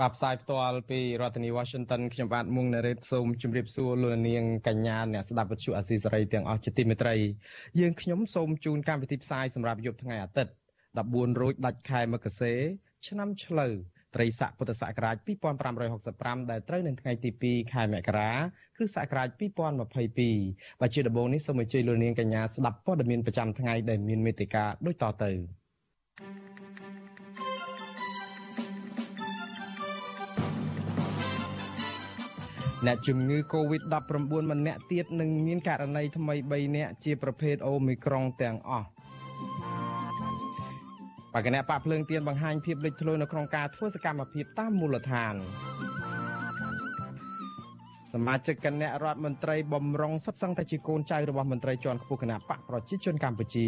បាទផ្សាយផ្ទាល់ពីរដ្ឋធានី Washington ខ្ញុំបាទមុងណារ៉េតសូមជម្រាបសួរលោកនាងកញ្ញាអ្នកស្ដាប់វិទ្យុអាស៊ីសេរីទាំងអស់ជាទីមេត្រីយើងខ្ញុំសូមជូនកម្មវិធីផ្សាយសម្រាប់យប់ថ្ងៃអាទិត្យ14រោចដាច់ខែមករាឆ្នាំឆ្លូវត្រីស័កពុទ្ធសករាជ2565ដែលត្រូវនៅថ្ងៃទី2ខែមករាគ្រិស្តសករាជ2022បាទជាដំបូងនេះសូមអញ្ជើញលោកនាងកញ្ញាស្ដាប់ព័ត៌មានប្រចាំថ្ងៃដែលមានមេត្តាដូចតទៅ អ្នកជំងឺ Covid-19 ម្នាក់ទៀតនឹងមានករណីថ្មី3នាក់ជាប្រភេទអូមីក្រុងទាំងអស់បកគណៈបកភ្លើងទៀនបង្ហាញភាពលេចធ្លោនៅក្នុងការធ្វើសកម្មភាពតាមមូលដ្ឋានសមាជិកគណៈរដ្ឋមន្ត្រីបំរុងសុទ្ធសឹងតែជាកូនចៅរបស់មន្ត្រីជាន់ខ្ពស់គណៈបកប្រជាជនកម្ពុជា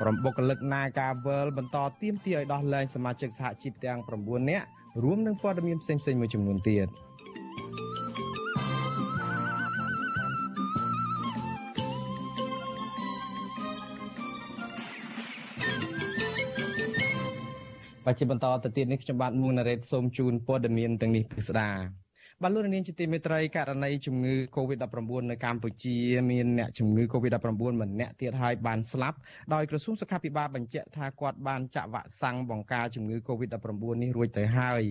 ក្រុមបុគ្គលិក Nagavel បន្តទៀមទាឲ្យដោះលែងសមាជិកសហជីពទាំង9នាក់ រួមនឹងព័ត៌មានផ្សេងៗមួយចំនួនទៀតបាទជាបន្តទៅទៀតនេះខ្ញុំបាទមួងណារ៉េតសូមជូនព័ត៌មានទាំងនេះពិស្ដា បាទលោកនាងជាទីមេត្រីករណីជំងឺ Covid-19 នៅកម្ពុជាមានអ្នកជំងឺ Covid-19 ម្នាក់ទៀតហើយបានស្លាប់ដោយក្រសួងសុខាភិបាលបញ្ជាក់ថាគាត់បានចាក់វ៉ាក់សាំងបង្ការជំងឺ Covid-19 នេះរួចទៅហើយ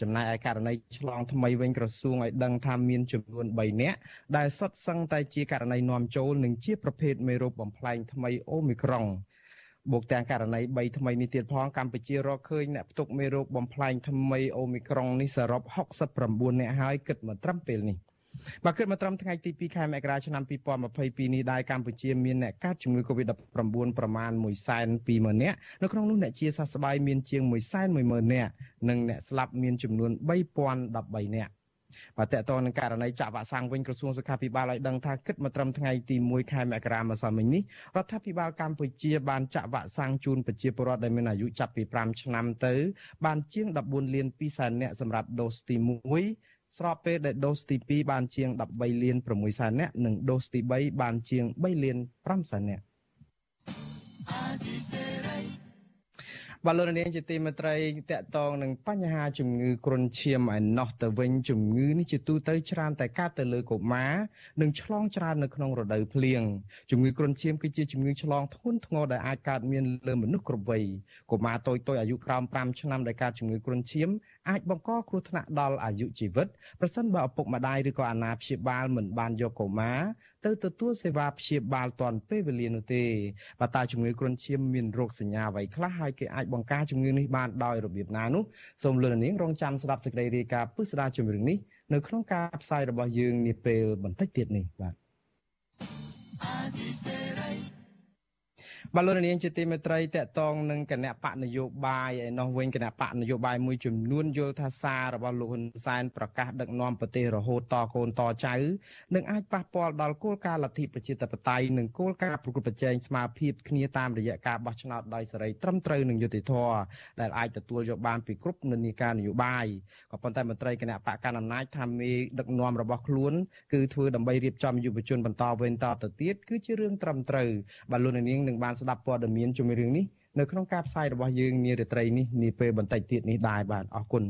ចំណែកឯករណីឆ្លងថ្មីវិញក្រសួងឲ្យដឹងថាមានចំនួន3នាក់ដែលសុទ្ធសឹងតែជាករណីនាំចូលនិងជាប្រភេទមេរោគបំផ្លែងថ្មីអូមីក្រុង បូកទាំងករណី3ថ្មីនេះទៀតផងកម្ពុជារកឃើញអ្នកផ្ទុកមេរោគបំផ្លែងថ្មីអូមីក្រុងនេះសរុប69អ្នកហើយគិតមកត្រឹមពេលនេះបាទគិតមកត្រឹមថ្ងៃទី2ខែមករាឆ្នាំ2022នេះដែរកម្ពុជាមានអ្នកកើតជំងឺ Covid-19 ប្រមាណ120,000នាក់នៅក្នុងនោះអ្នកជាសះស្បើយមានជាង110,000នាក់និងអ្នកស្លាប់មានចំនួន3013នាក់ បាទតកតនឹងករណីចាក់វ៉ាក់សាំងវិញក្រសួងសុខាភិបាលឲ្យដឹងថាគិតមកត្រឹមថ្ងៃទី1ខែមករាម្សិលមិញនេះរដ្ឋាភិបាលកម្ពុជាបានចាក់វ៉ាក់សាំងជូនប្រជាពលរដ្ឋដែលមានអាយុចាប់ពី5ឆ្នាំទៅ បានជាង14លាន2សែននាក់សម្រាប់ដូសទី1ស្របពេលដែលដូសទី2បានជាង13លាន6សែននាក់និងដូសទី3បានជាង3លាន5សែននាក់ បាទលោកនាងជាទីមេត្រីតកតងនឹងបញ្ហាជំងឺគ្រុនឈាមឯណោះទៅវិញជំងឺនេះជាទូទៅច្រើនតែកើតទៅលើកុមារនិងឆ្លងច្រើននៅក្នុងរដូវភ្លៀងជំងឺគ្រុនឈាមគឺជាជំងឺឆ្លងធ្ងន់ធ្ងរដែលអាចកើតមានលើមនុស្សគ្រប់វ័យកុមារតូចៗអាយុក្រោម5ឆ្នាំដែលកើតជំងឺគ្រុនឈាមអាចបង្កគ្រោះថ្នាក់ដល់អាយុជីវិតប្រសិនបើឪពុកម្ដាយឬក៏អាណាព្យាបាលមិនបានយកកុមារ ទៅទទួលសេវាព្យាបាលទាន់ពេលវេលានោះទេបើតើជំងឺគ្រុនឈាមមានរោគសញ្ញាអ្វីខ្លះហើយគេអាចបង្ការជំងឺនេះបានដោយរបៀបណានោះសូមលោកនាងរងចាំស្ដាប់សេចក្តីរាយការណ៍ពិស្ដារជំរឿងនេះនៅក្នុងការផ្សាយរបស់យើងនាពេលបន្តិចទៀតនេះបាទ បលរនាងជាទីមេត្រីតកតងនឹងគណៈបកនយោបាយឯនោះវិញគណៈបកនយោបាយមួយចំនួនយល់ថាសាររបស់លោកហ៊ុនសែនប្រកាសដឹកនាំប្រទេសរហូតតកូនតចៅនឹងអាចប៉ះពាល់ដល់គោលការណ៍លទ្ធិប្រជាធិបតេយ្យនិងគោលការណ៍ប្រកួតប្រជែងស្មារតីគ្នាតាមរយៈការបោះឆ្នោតដោយសេរីត្រឹមត្រូវនិងយុត្តិធម៌ដែលអាចទទួលយកបានពីគ្រប់និន្នាការនយោបាយក៏ប៉ុន្តែមន្ត្រីគណៈបកកណ្ដាលអំណាចថាមេដឹកនាំរបស់ខ្លួនគឺធ្វើដើម្បីរៀបចំយុវជនបន្តវេនតទៅទៀតគឺជារឿងត្រឹមត្រូវបាទលោកនាងនឹងបានស្ដាប់ព័ត៌មានជំរឿងនេះនៅក្នុងការផ្សាយរបស់យើងនារាត្រីនេះនាពេលបន្តិចទៀតនេះដែរបាទអរគុណ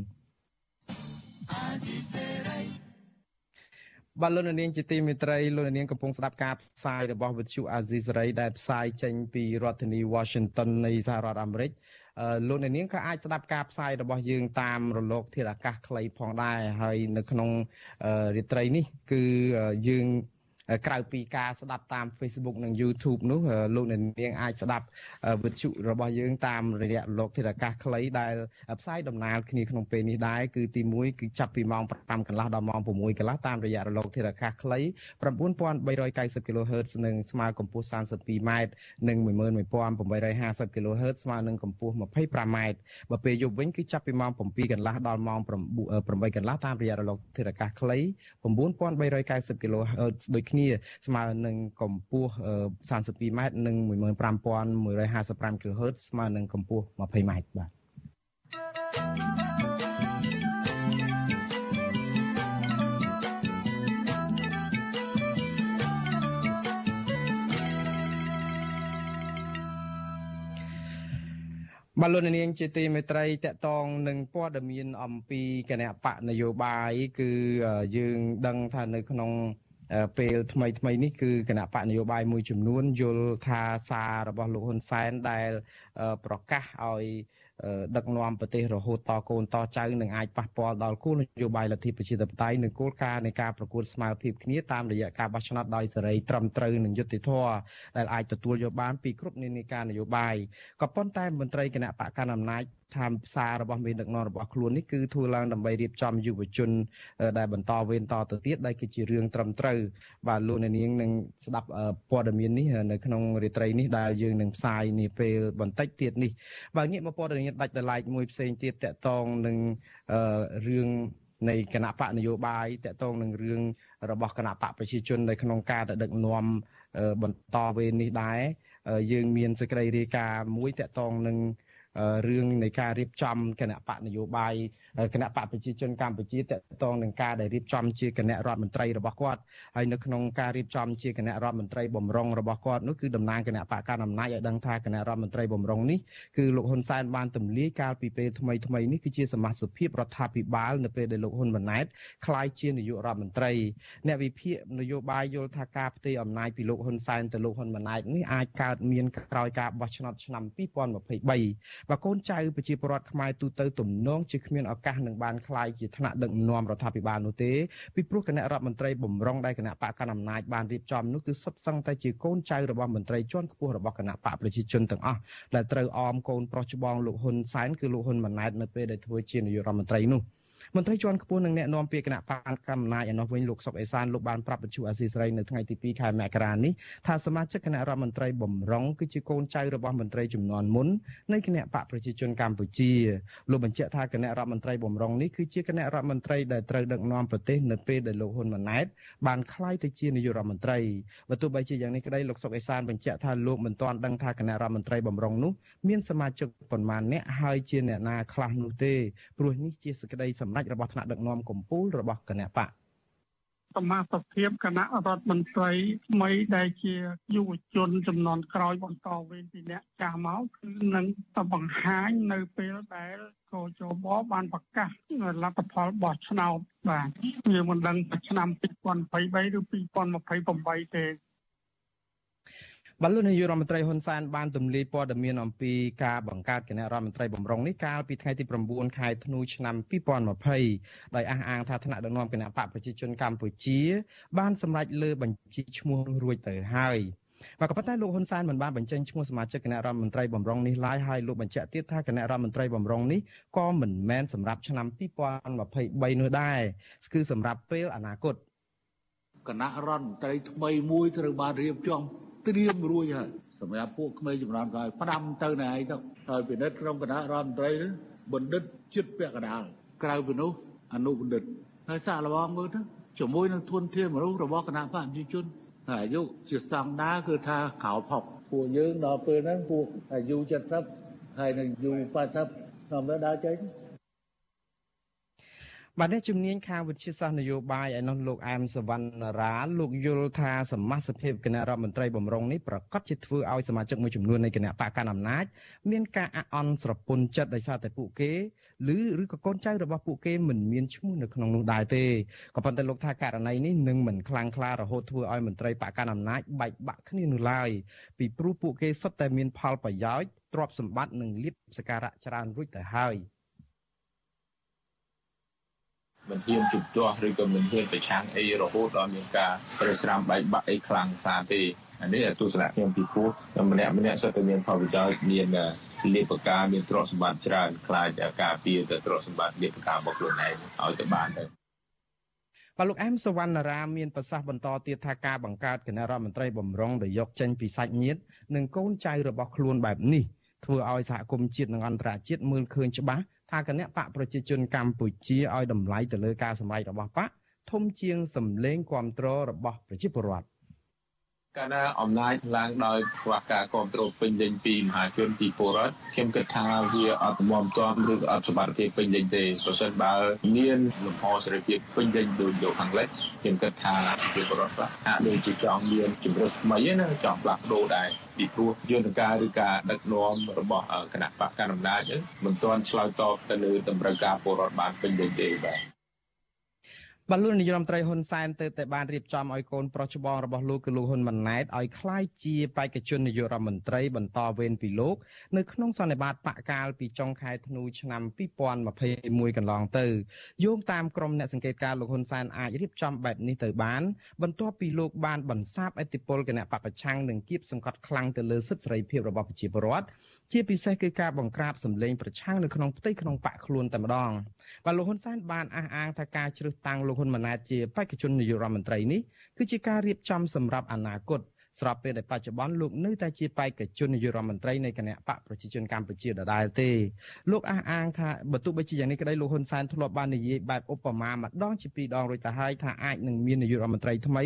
បាទលោកនាងជាទីមេត្រីលោកនាងកំពុងស្ដាប់ការផ្សាយរបស់វិទ្យុអាស៊ីសេរីដែលផ្សាយចេញពីរដ្ឋធានី Washington នៃសហរដ្ឋអាមេរិកលោកអ្នកនាងក៏អាចស្ដាប់ការផ្សាយរបស់យើងតាមរលក ធាតុអាកាសខ្លីផងដែរហើយនៅក្នុងរាត្រីនេះ គឺយើង ក្រៅពីការស្ដាប់តាម Facebook និង YouTube នោះលោកអ្នកនាងអាចស្ដាប់វិទ្យុរបស់យើងតាមរយៈលោកធារកាសខ្លីដែលផ្សាយដំណើរគ្នាក្នុងពេលនេះដែរគឺទី1គឺចាប់ពីម៉ោង5កន្លះដល់ម៉ោង6កន្លះតាមរយៈរលកធារកាសខ្លី9390 kHz និងស្មើកម្ពស់ 32m និង11850 kHz ស្មើនឹងកម្ពស់ 25m បើពេលយប់វិញគឺចាប់ពីម៉ោង7កន្លះដល់ម៉ោង8កន្លះតាមរយៈរលកធារកាសខ្លី9390 kHz ដូចគ្នាស្មើនឹងកម្ពស់ 32m និង15155 kHz ស្មើនឹងកម្ពស់ 20m បាទបាទលោកនាងជាទីមេត្រីតកតងនឹងព័ត៌មានអំពីគណៈបកនយោបាយគឺយើងដឹងថានៅក្នុង ពេលថ្មីថ្មីនេះគឺគណៈបកនយោបាយមួយចំនួនយល់ថាសាររបស់លោកហ៊ុនសែនដែលប្រកាសឲ្យដឹកនាំប្រទេសរហូតតកូនតចៅនឹងអាចប៉ះពាល់ដល់គោលនយោបាយលទ្ធិប្រជាធិបតេយ្យនិងគោលការណ៍នៃការប្រកួតស្មើភាពគ្នាតាមរយៈការបោះឆ្នោតដោយសេរីត្រឹមត្រូវនិងយុត្តិធម៌ដែលអាចទទួលយកបានពីគ្រប់និន្នាការនយោបាយក៏ប៉ុន្តែមន្ត្រីគណៈបកកណ្ដាលអំណាច ថាសាររបស់មេដឹកនាំរបស់ខ្លួននេះគឺធ្វើឡើងដើម្បីរៀបចំយុវជន ដែលបន្តវេនតទៅទៀតដែលគឺជារឿងត្រឹមត្រូវបាទលោកអ្នកនាងនឹងស្ដាប់ព័ត៌មាននេះនៅក្នុងរាត្រីនេះដែលយើងនឹងផ្សាយនាពេលបន្តិចទៀតនេះបាទងាកមកព័ត៌មានដាច់ដライមួយផ្សេងទៀតតកតងនឹងរឿងនៃគណៈបកនយោបាយតកតងនឹងរឿងរបស់គណៈបកប្រជាជននៅក្នុងការដឹកនាំបន្តវេននេះដែរយើងមានសេចក្តីរាយការណ៍មួយតកតងនឹង រឿងនៃការរៀបចំគណៈបកនយោបាយគណៈបកប្រជាជនកម្ពុជាតកតងនឹងការដែលរៀបចំជាគណៈរដ្ឋមន្ត្រីរបស់គាត់ហើយនៅក្នុងការរៀបចំជាគណៈរដ្ឋមន្ត្រីបំរុងរបស់គាត់នោះគឺតំណាងគណៈបកកណ្ដាលអំណាចឲ្យដឹងថាគណៈរដ្ឋមន្ត្រីបំរុងនេះគឺលោកហ៊ុនសែនបានទម្លាយកាលពីពេលថ្មីថ្មីនេះគឺជាសមាជិកភាពរដ្ឋាភិបាលនៅពេលដែលលោកហ៊ុនម៉ាណែតក្លាយជានាយករដ្ឋមន្ត្រីអ្នកវិភាគនយោបាយយល់ថាការផ្ទេរអំណាចពីលោកហ៊ុនសែនទៅលោកហ៊ុនម៉ាណែតនេះអាចកើតមានក្រោយការបោះឆ្នោតឆ្នាំ2023បើកូនចៅប្រជាពលរដ្ឋខ្មែរទូទៅទំនងជាគ្មានឱកាសនឹងបានក្លាយជាថ្នាក់ដឹកនាំរដ្ឋាភិបាលនោះទេពីព្រោះគណៈរដ្ឋមន្ត្រីបំរុងដែលគណៈបកកណ្ដាលអំណាចបានរៀបចំនោះគឺសុទ្ធសឹងតែជាកូនចៅរបស់មន្ត្រីជាន់ខ្ពស់របស់គណៈបកប្រជាជនទាំងអស់ដែលត្រូវអមកូនប្រុសច្បងលោកហ៊ុនសែនគឺលោកហ៊ុនម៉ាណែតនៅពេលដែលធ្វើជានាយករដ្ឋមន្ត្រីនោះ។ មន្ត្រីជាន់ខ្ពស់នឹងអ្នកនាំពាក្យគណៈបកកម្មាណាចឯនោះវិញលោកសុកអេសានលោកបានប្រាប់បញ្ជូអាស៊ីសេរីនៅថ្ងៃទី2ខែមករានេះថាសមាជិកគណៈរដ្ឋមន្ត្រីបំរុងគឺជាកូនចៅរបស់មន្ត្រីចំនួនមុននៃគណៈបកប្រជាជនកម្ពុជាលោកបញ្ជាក់ថាគណៈរដ្ឋមន្ត្រីបំរុងនេះគឺជាគណៈរដ្ឋមន្ត្រីដែលត្រូវដឹកនាំប្រទេសនៅពេលដែលលោកហ៊ុនម៉ាណែតបានក្លាយទៅជានាយករដ្ឋមន្ត្រីបើទោះបីជាយ៉ាងនេះក្តីលោកសុកអេសានបញ្ជាក់ថាលោកមិនទាន់ដឹងថាគណៈរដ្ឋមន្ត្រីបំរុងនោះមានសមាជិកប៉ុន្មានអ្នកហើយជាអ្នកណាខ្លះនោះទេព្រោះនេះជាសេចក្តីសម្រេចរបស់ថ្នាក់ដឹកនាំកម្ពុជារបស់គណៈបកសមាជិកភាពគណៈរដ្ឋមន្ត្រីថ្មីដែលជាយុវជនចំនួនក្រោយបន្តវេនពីអ្នកចាស់មកគឺនឹងបង្ហាញនៅពេលដែលកោជបបានប្រកាសលទ្ធផលបោះឆ្នោតបាទយើងមិនដឹងថាឆ្នាំ2023ឬ2028ទេ បលុននាយករដ្ឋមន្ត្រីហ៊ុនសែនបានទម្លាយព័ត៌មានអំពីការបង្កើតគណៈរដ្ឋមន្ត្រីបំរុងនេះកាលពីថ្ងៃទី9ខែធ្នូឆ្នាំ2020ដោយអះអាងថាថ្នាក់ដឹកនាំគណៈបកប្រជាជនកម្ពុជា បានសម្រេចលើបញ្ជីឈ្មោះរួចទៅហើយបាទក៏ប៉ុន្តែលោកហ៊ុនសែនមិនបានបញ្ចេញឈ្មោះសមាជិកគណៈរដ្ឋមន្ត្រីបំរុងនេះឡើយហើយលោកបញ្ជាក់ទៀតថាគណៈរដ្ឋមន្ត្រីបំរុងនេះក៏មិនមែនសម្រាប់ឆ្នាំ2023នោះដែរគឺសម្រាប់ពេលអនាគតគណៈរដ្ឋមន្ត្រីថ្មីមួយត្រូវបានរៀបចំ ត្រៀមរួចហើយសម្រាប់ពួកក្មេងចំនួនក្រោយផ្ដាំទៅណែឯងទៅហើយពិនិត្យក្នុងគណៈរដ្ឋមន្ត្រីបណ្ឌិតចិត្តពាក់កណ្ដាលក្រៅពីនោះអនុបណ្ឌិតហើយសាកល្បងមើលទៅជាមួយនឹងធនធានមនុស្សរបស់គណៈបកប្រជាជនហើយអាយុជាសង្ដាគឺថាក្រៅផុកពួកយើងដល់ពេលហ្នឹងពួកអាយុ70ហើយនឹងអាយុ80ធម្មតាចេញ បាទនេះជំនាញខាងវិទ្យាសាស្ត្រនយោបាយឯនោះលោកអែមសវណ្ណរាលោកយល់ថាសមាជិកភាពគណៈរដ្ឋមន្ត្រីបំរុងនេះប្រកាសជាធ្វើឲ្យសមាជិកមួយចំនួននៃគណៈបកកណ្ដាលអំណាចមានការអអន់ស្រពន់ចិត្តដោយសារតែពួកគេឬឬក៏កូនចៅរបស់ពួកគេមិនមានឈ្មោះនៅក្នុងនោះដែរទេក៏ប៉ុន្តែលោកថាករណីនេះនឹងមិនខ្លាំងក្លារហូតធ្វើឲ្យមន្ត្រីបកកណ្ដាលអំណាចបែកបាក់គ្នានោះឡើយពីព្រោះពួកគេសុទ្ធតែមានផលប្រយោជន៍ទ្រព្យសម្បត្តិនិងលៀបសការៈច្រើនរួចទៅហើយ មិនហ៊ានជំទាស់ឬក៏មិនហ៊ានប្រឆាំងអីរហូតដល់មានការប្រេះស្រាំបែកបាក់អីខ្លាំងខ្លាទេអានេះទស្សនៈខ្ញុំពីព្រោះម្នាក់ម្នាក់សុទ្ធតែមានផលប្រយោជន៍មានលេបការមានទ្រព្យសម្បត្តិច្រើនខ្លាចការពារទៅទ្រព្យសម្បត្តិលេបការរបស់ខ្លួនឯងឲ្យទៅបានទៅបាទលោកអែមសវណ្ណរាមានប្រសាសន៍បន្តទៀតថាការបង្កើតគណៈរដ្ឋមន្ត្រីបំរុងដែលយកចេញពីសាច់ញាតិនិងកូនចៅរបស់ខ្លួនបែបនេះធ្វើឲ្យសហគមន៍ជាតិនិងអន្តរជាតិមើលឃើញច្បាស់ ថាគណៈបកប្រជាជនកម្ពុជាឲ្យតម្លៃទៅលើការសម្ដែងរបស់បកធំជាងសម្លេងគ្រប់គ្រងរបស់ប្រជាពលរដ្ឋ កាលណាអំណាចឡើងដោយខ្វះការគ្រប់គ្រងពេញលេញពីមហាជនពីពលរដ្ឋខ្ញុំគិតថាវាអត់មមទាំឬក៏អត់សមត្ថភាពពេញលេញទេប្រសិនបើមានលំហសេរីភាពពេញលេញដូចយកខាងលិចខ្ញុំគិតថាប្រជាពលរដ្ឋខ្លះហាក់ដូចជាចង់មានជំរឿនថ្មីណាចង់ផ្លាស់ប្ដូរដែរពីព្រោះយន្តការឬការដឹកនាំរបស់គណៈបកកណ្ដាលអំណាចមិនទាន់ឆ្លើយតបទៅលើតម្រូវការពលរដ្ឋបានពេញលេញទេបាទ បាទលោកនាយរដ្ឋមន្ត្រីហ៊ុនសែនទើបតែបានរៀបចំឲ្យកូនប្រុសច្បងរបស់លោកគឺលោកហ៊ុនម៉ាណែតឲ្យក្លាយជាបេក្ខជននាយករដ្ឋមន្ត្រីបន្តវេនពីលោកនៅក្នុងសន្និបាតបកកាលពីចុងខែធ្នូឆ្នាំ2021កន្លងទៅយោងតាមក្រុមអ្នកសង្កេតការលោកហ៊ុនសែនអាចរៀបចំបែបនេះទៅបាន បន្ទាប់ពីលោកបានបន្សាបអធិបុលគណៈបពប្រឆាំងនិងគៀបសង្កត់ខ្លាំងទៅលើសិទ្ធិសេរីភាពរបស់ប្រជាពលរដ្ឋ ជាពិសេសគឺការបង្ក្រាបសម្លេងប្រឆាំងនៅក្នុងផ្ទៃក្នុងបកខ្លួនតែម្ដងបាទលោកហ៊ុនសែនបានអះអាងថាការជ្រើសតាំងលោកហ៊ុនម៉ាណែតជាបេក្ខជននាយករដ្ឋមន្ត្រីនេះគឺជាការរៀបចំសម្រាប់អនាគតស្របពេលដែលបច្ចុប្បន្នលោកនៅតែជាបេក្ខជននាយករដ្ឋមន្ត្រីនៃគណៈបកប្រជាជនកម្ពុជាដដែលទេលោកអះអាងថាបើទោះបីជាយ៉ាងនេះក្តីលោកហ៊ុនសែនធ្លាប់បាននិយាយបែបឧបមាម្ដងជាពីរដងរួចទៅហើយថាអាចនឹងមាននាយករដ្ឋមន្ត្រីថ្មី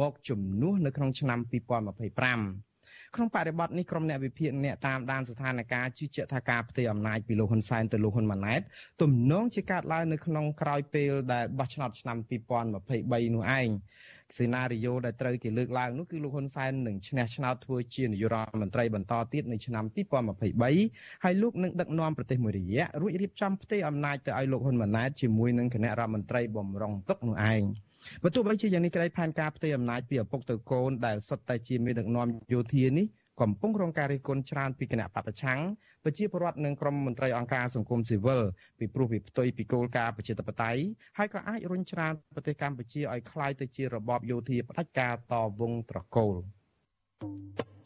មកជំនួសនៅក្នុងឆ្នាំ2025 ក្នុងបរិបទនេះក្រុមអ្នកវិភាគអ្នកតាមដានស្ថានភាពជឿជាក់ថាការផ្ទេរអំណាចពីលោកហ៊ុនសែនទៅលោកហ៊ុនម៉ាណែតទំនងជាកើតឡើងនៅក្នុងក្រោយពេលដែលបោះឆ្នោតឆ្នាំ2023នោះឯងសេណារីយ៉ូដែលត្រូវគេលើកឡើងនោះគឺលោកហ៊ុនសែននឹងឈ្នះឆ្នោតធ្វើជានាយករដ្ឋមន្ត្រីបន្តទៀតនៅឆ្នាំ2023ហើយលោកនឹងដឹកនាំប្រទេសមួយរយៈរួចរៀបចំផ្ទេរអំណាចទៅឲ្យលោកហ៊ុនម៉ាណែតជាមួយនឹងគណៈរដ្ឋមន្ត្រីបំរុងទុកនោះឯង បើទោះបីជាយ៉ាងនេះក្តីផែនការផ្ទេរអំណាចពីឪពុកទៅកូនដែលសុទ្ធតែជាមេដឹកនាំយោធានេះកំពុងរងការរិះគន់ច្រើនពីគណៈបពប្រឆាំងប្រជាពលរដ្ឋនិងក្រុមមន្ត្រីអង្គការសង្គមស៊ីវិលពីព្រោះវាផ្ទុយពីគោលការណ៍ប្រជាធិបតេយ្យហើយក៏អាចរុញច្រានប្រទេសកម្ពុជាឲ្យคล้ายទៅជារបបយោធាផ្ដាច់ការតវងត្រកូល thank you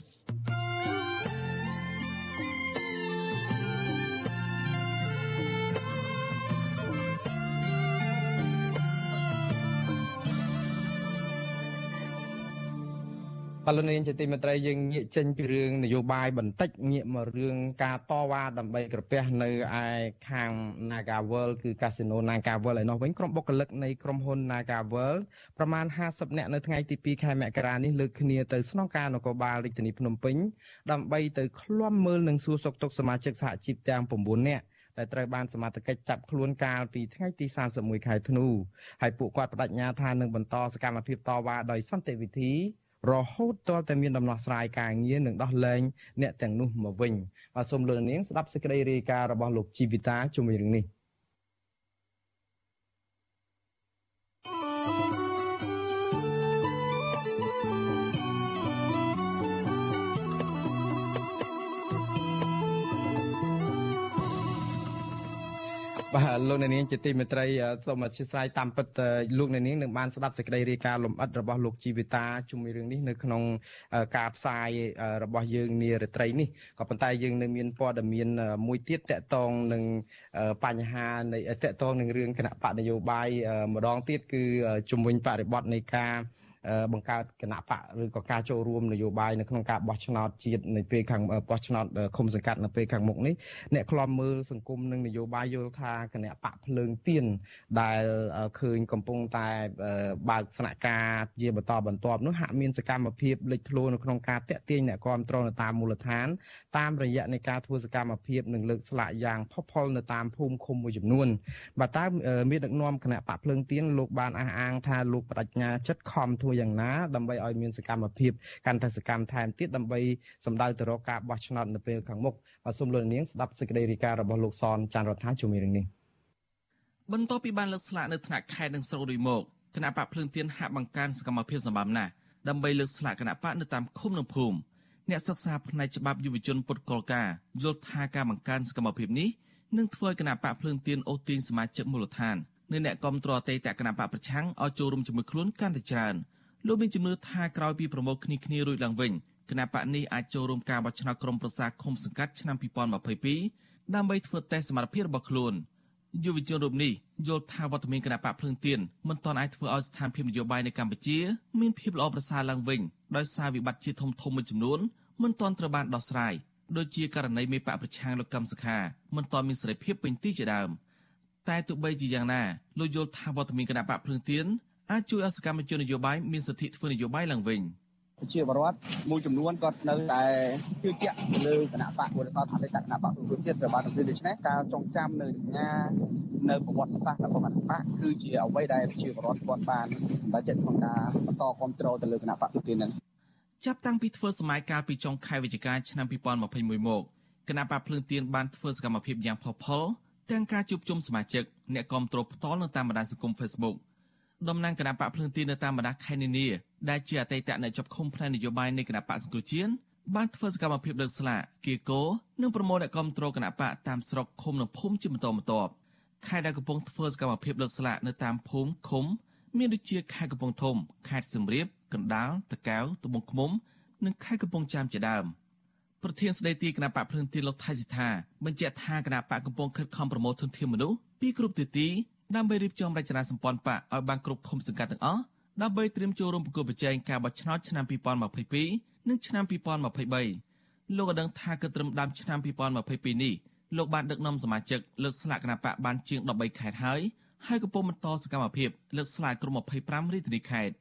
បលនាងជាទីមេត្រីយើងងាកចេញពីរឿងនយោបាយបន្តិចងាកមករឿងការតវ៉ាដើម្បីក្រពះនៅឯខាង Nagawal គឺកាស៊ីណូ Nagawal ឯនោះវិញក្រុមបុគ្គលិកនៃក្រុមហ៊ុន Nagawal ប្រមាណ50នាក់នៅថ្ងៃទី2ខែមករានេះលើកគ្នាទៅស្នងការនគរបាលរាជធានីភ្នំពេញដើម្បីទៅឃ្លាំមើលនិងសួរសុខទុក្ខសមាជិកសហជីពទាំង9នាក់ដែលត្រូវបានសមត្ថកិច្ចចាប់ខ្លួនកាលពីថ្ងៃទី31ខែធ្នូហើយពួកគាត់បដិញ្ញាថានឹងបន្តសកម្មភាពតវ៉ាដោយសន្តិវិធី រហូតទាល់តែមានដំណោះស្រាយការងារនិងដោះលែងអ្នកទាំងនោះមកវិញបាទសូមលោកនាងស្ដាប់សេចក្តីរាយការណ៍របស់លោកជីវិតាជុំវិញរឿងនេះ បាទលោកអ្នកនាងជាទីមេត្រីសូមអធិស្ឋានតាមពិតលោកអ្នកនាងនឹងបានស្ដាប់សេចក្តីរាយការណ៍លម្អិតរបស់លោកជីវិតាជុំវិញរឿងនេះនៅក្នុងការផ្សាយរបស់យើងនារាត្រីនេះក៏ប៉ុន្តែយើងនៅមានព័ត៌មានមួយទៀតតកតងនឹងបញ្ហានៃតកតងនឹងរឿងគណៈបកនយោបាយម្ដងទៀតគឺជុំវិញបរិបទនៃការ បង្កើតគណៈបកឬក៏ការចូលរួមនយោបាយនៅក្នុងការបោះឆ្នោតជាតិនៅពេលខាងបោះឆ្នោតឃុំសង្កាត់នៅពេលខាងមុខនេះអ្នកខ្លំមើលសង្គមនិងនយោបាយយល់ថាគណៈបកភ្លើងទៀនដែលឃើញកំពុងតែបើកស្នាក់ការជាបន្តបន្ទាប់នោះហាក់មានសកម្មភាពលេចធ្លោនៅក្នុងការតាក់ទាញអ្នកគ្រប់គ្រងនៅតាមមូលដ្ឋាន តាមរយៈនៃការធ្វើសកម្មភាពនិងលើកស្លាកយ៉ាងផុសផុលនៅតាមភូមិឃុំមួយចំនួនបាទតើមានដឹកនាំគណៈបកភ្លើងទៀនលោកបានអះអាងថាលោកបដិញ្ញាចិត្តខំធ្វើយ៉ាងណាដើម្បីឲ្យមានសកម្មភាពកាន់តែសកម្មថែមទៀតដើម្បីសម្ដៅទៅរកការបោះឆ្នោតនៅពេលខាងមុខបាទសូមលោកនាងស្ដាប់សេចក្តីរាយការណ៍របស់លោកសនចាន់រដ្ឋាជំនាញរឿងនេះបន្ទាប់ពីបានលើកស្លាកនៅថ្នាក់ខេត្តនិងស្រុករួចមកគណៈបកភ្លើងទៀនហាក់បង្កើនសកម្មភាពសម្បំណាស់ដើម្បីលើកស្លាកគណៈបកនៅតាមឃុំនិងភូមិអ្នកសិក្សាផ្នែកច្បាប់យុវជនពុតកលការយល់ថាការបង្កើនសកម្មភាពនេះនឹងធ្វើឲ្យគណៈបកភ្លើងទៀនអូសទាញសមាជិកមូលដ្ឋាននិងអ្នកគ្រប់គ្រងអតីតគណៈបកប្រឆាំងឲ្យចូលរួមជាមួយខ្លួនកាន់តែច្រើន លោកមានជំនឿថាក្រោយពីប្រមូលគ្នាគ្នារួចឡើងវិញគណៈបកនេះអាចចូលរួមការបោះឆ្នោតក្រុមប្រឹក្សាឃុំសង្កាត់ឆ្នាំ2022ដើម្បីធ្វើតេស្តសមត្ថភាពរបស់ខ្លួនយុវជនរូបនេះយល់ថាវត្តមានគណៈបកភ្លើងទៀនមិនទាន់អាចធ្វើឲ្យស្ថានភាពនយោបាយនៅកម្ពុជាមានភាពល្អប្រសើរឡើងវិញដោយសារវិបត្តិជាធំធំមួយចំនួនមិនទាន់ត្រូវបានដោះស្រាយដូចជាករណីមេបកប្រឆាំងលោកកឹមសុខាមិនទាន់មានសេរីភាពពេញទីជាដើមតែទោះបីជាយ៉ាងណាលោកយល់ថាវត្តមានគណៈបកភ្លើងទៀន អាចជួយឲ្យសកម្មជននយោបាយមានសិទ្ធិធ្វើនយោបាយឡើងវិញប្រជាពលរដ្ឋមួយចំនួនក៏នៅតែជឿជាក់ទៅលើគណៈបកពលរដ្ឋថាតែគណៈបកប្រជាជាតិត្រូវបានធ្វើដូច្នេះការចងចាំនៅសញ្ញានៅប្រវត្តិសាស្ត្ររបស់គណៈបកគឺជាអ្វីដែលប្រជាពលរដ្ឋគាត់បានបើចិត្តក្នុងការបន្តគ្រប់គ្រងទៅលើគណៈបកប្រជាជាតិនេះចាប់តាំងពីធ្វើសម័យកាលពីចុងខែវិច្ឆិកាឆ្នាំ2021មកគណៈបកភ្លើងទៀនបានធ្វើសកម្មភាពយ៉ាងផុសផុលទាំងការជួបជុំសមាជិកអ្នកគាំទ្រផ្ទាល់នៅតាមបណ្ដាញសង្គម Facebook តំណាងគណៈបកភ្លើងទៀននៅតាមបណ្ដាខេត្តនានាដែលជាអតីតអ្នកជាប់ឃុំផ្នែកនយោបាយនៃគណៈបកសង្គ្រោះជាតិបានធ្វើសកម្មភាពលើកស្លាកគៀកោនិងប្រមូលអ្នកគាំទ្រគណៈបកតាមស្រុកឃុំនិងភូមិជាបន្តបន្ទាប់ខេត្តដែលកំពុងធ្វើសកម្មភាពលើកស្លាកនៅតាមភូមិឃុំ មានដូចជាខេត្តកំពង់ធំខេត្តសៀមរាបកណ្ដាលតាកែវត្បូងឃ្មុំ និងខេត្តកំពង់ចាមជាដើមប្រធានស្ដីទីគណៈបកភ្លឹងទីលោកថៃសិដ្ឋាបញ្ជាក់ថាគណៈបកកំពុងខិតខំប្រមូលធនធានមនុស្សពីគ្រប់ទិទី ដើម្បីរៀបចំរចនាសម្ព័ន្ធបកឲ្យបានគ្រប់ឃុំសង្កាត់ទាំងអស់ដើម្បីត្រៀមចូលរួមប្រគល់ប្រជែងការបោះឆ្នោតឆ្នាំ2022និងឆ្នាំ2023លោកក៏ដឹងថាគឺត្រឹមដើមឆ្នាំ2022នេះលោកបានដឹកនាំសមាជិកលើកស្លាកគណៈបកបានជាង13ខេត្តហើយហើយកំពុងបន្តសកម្មភាពលើកស្លាកក្រុម25រាជធានីខេត្ត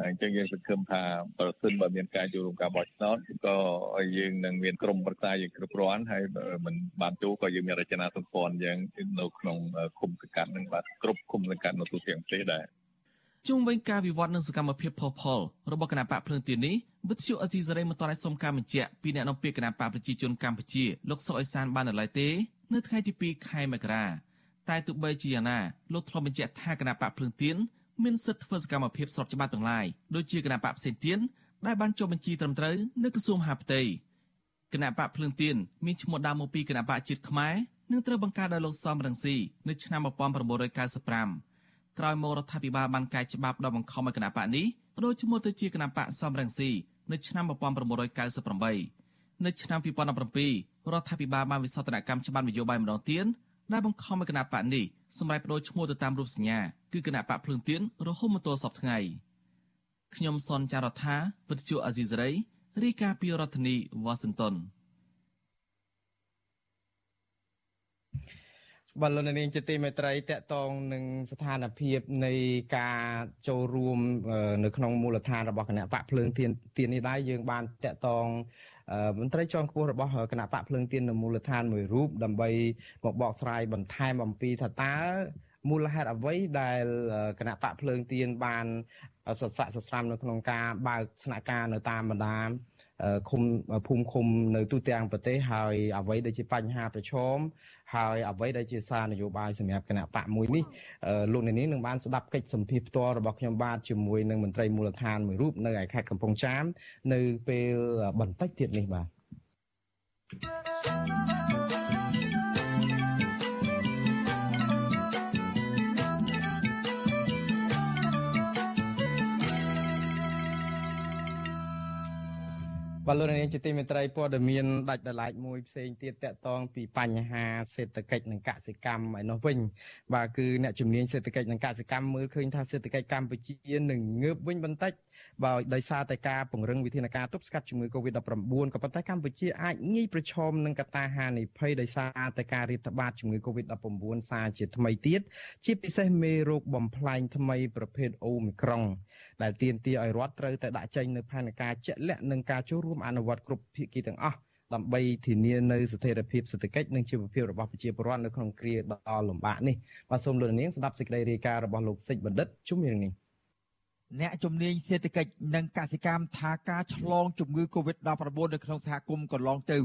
អញ្ចឹងយើងសង្ឃឹមថាប្រសិនបើមានការចូលរួមការបោះឆ្នោតក៏យើងនឹងមានក្រុមប្រឹក្សាយើងគ្រប់គ្រាន់ហើយមិនបានចូលក៏យើងមានរចនាសម្ព័ន្ធយ៉ាងនៅក្នុងគុំសង្កាត់នឹងបាទគ្រប់គុំសង្កាត់នៅទូទាំងប្រទេសដែរជុំវិញការវិវត្តនិងសកម្មភាពផុសផុលរបស់គណៈបកភ្លើងទៀននេះវិទ្យុអេស៊ីសរ៉េមិនទាន់អាចសុំការបញ្ជាក់ពីអ្នកនាំពាក្យគណៈបកប្រជាជនកម្ពុជាលោកសុកអេសានបាននៅឡើយទេនៅថ្ងៃទី2ខែមករាតែទោះបីជាយ៉ាងណាលោកធ្លាប់បញ្ជាក់ថាគណៈបកភ្លើងទៀន មានសិទ្ធិធ្វើសកម្មភាពស្របច្បាប់ទាំងឡាយដូចជាគណៈបកផ្សេងទៀតដែលបានចុះបញ្ជីត្រឹមត្រូវនៅក្រសួងមហាផ្ទៃគណៈបកភ្លើងទៀនមានឈ្មោះដើមមកពីគណៈបកជាតិខ្មែរនិងត្រូវបង្កើតដោយលោកសំរងស៊ីនៅឆ្នាំ1995ក្រោយមករដ្ឋាភិបាលបានកែច្បាប់ដល់បង្ខំឲ្យគណៈបកនេះបដូរឈ្មោះទៅជាគណៈបកសំរងស៊ីនៅឆ្នាំ1998នៅឆ្នាំ2017រដ្ឋាភិបាលបានវិសោធនកម្មច្បាប់នយោបាយម្ដងទៀតដែលបង្ខំឲ្យគណៈបកនេះ សម្រាប់បដូរឈ្មោះទៅតាមរូបសញ្ញាគឺគណៈបកភ្លើងទៀនរហូតមកទល់សពថ្ងៃខ្ញុំសនចាររថាវិទ្យុអាស៊ីសេរីរាយការណ៍ពីរដ្ឋធានីវ៉ាស៊ីនតោនបលននាងជាទីមេត្រីតកតងនឹងស្ថានភាពនៃការចូលរួមនៅក្នុងមូលដ្ឋានរបស់គណៈបកភ្លើងទៀនទៀននេះដែរយើងបានតកតង មន្ត្រីជាន់ខ្ពស់របស់គណៈបកភ្លើងទៀននៅមូលដ្ឋានមួយរូបដើម្បីមកបកស្រាយបន្ថែមអំពីថាតើមូលហេតុអ្វីដែលគណៈបកភ្លើងទៀនបានសស័កសស្រាំនៅក្នុងការបើកស្នាក់ការនៅតាមបណ្ដាឃុំភូមិឃុំនៅទូទាំងប្រទេសហើយអ្វីដែលជាបញ្ហាប្រឈម ហើយអ្វីដែលជាសារនយោបាយសម្រាប់គណៈបកមួយនេះលោកអ្នកនាងនឹងបានស្ដាប់កិច្ចសម្ភាសផ្ទាល់របស់ខ្ញុំបាទជាមួយនឹងមន្ត្រីមូលដ្ឋានមួយរូបនៅឯខេត្តកំពង់ចាមនៅពេលបន្តិចទៀតនេះបាទ thank you បលរនាងជាទីមេត្រីព័ត៌មានដាច់ដライមួយផ្សេងទៀតតកតងពីបញ្ហាសេដ្ឋកិច្ចនិងកសិកម្មឯនោះវិញបាទគឺអ្នកជំនាញសេដ្ឋកិច្ចនិងកសិកម្មមើលឃើញថាសេដ្ឋកិច្ចកម្ពុជានឹងងើបវិញបន្តិច បើដោយសារតែការពង្រឹងវិធានការទប់ស្កាត់ជំងឺ Covid-19 ក៏ប៉ុន្តែកម្ពុជាអាចងាយប្រឈមនឹងកត្តាហានិភ័យដោយសារតែការរាតត្បាតជំងឺ Covid-19 សារជាថ្មីទៀតជាពិសេសមេរោគបំផ្លែងថ្មីប្រភេទអូមីក្រុងដែលទាមទារឲ្យរដ្ឋត្រូវតែដាក់ចេញនៅផែនការជាក់លាក់និងការចូលរួមអនុវត្តគ្រប់ភាគីទាំងអស់ដើម្បីធានានៅស្ថិរភាពសេដ្ឋកិច្ចនិងជីវភាពរបស់ប្រជាពលរដ្ឋនៅក្នុងគ្រាដ៏លំបាកនេះបាទសូមលោកនាងស្ដាប់សេចក្តីរាយការណ៍របស់លោកសិចបណ្ឌិតជុំរឿងនេះ អ្នកជំនាញសេដ្ឋកិច្ចនិងកសិកម្មថាការឆ្លងជំងឺ Covid-19 នៅក្នុងសហគមន៍កន្លងទៅ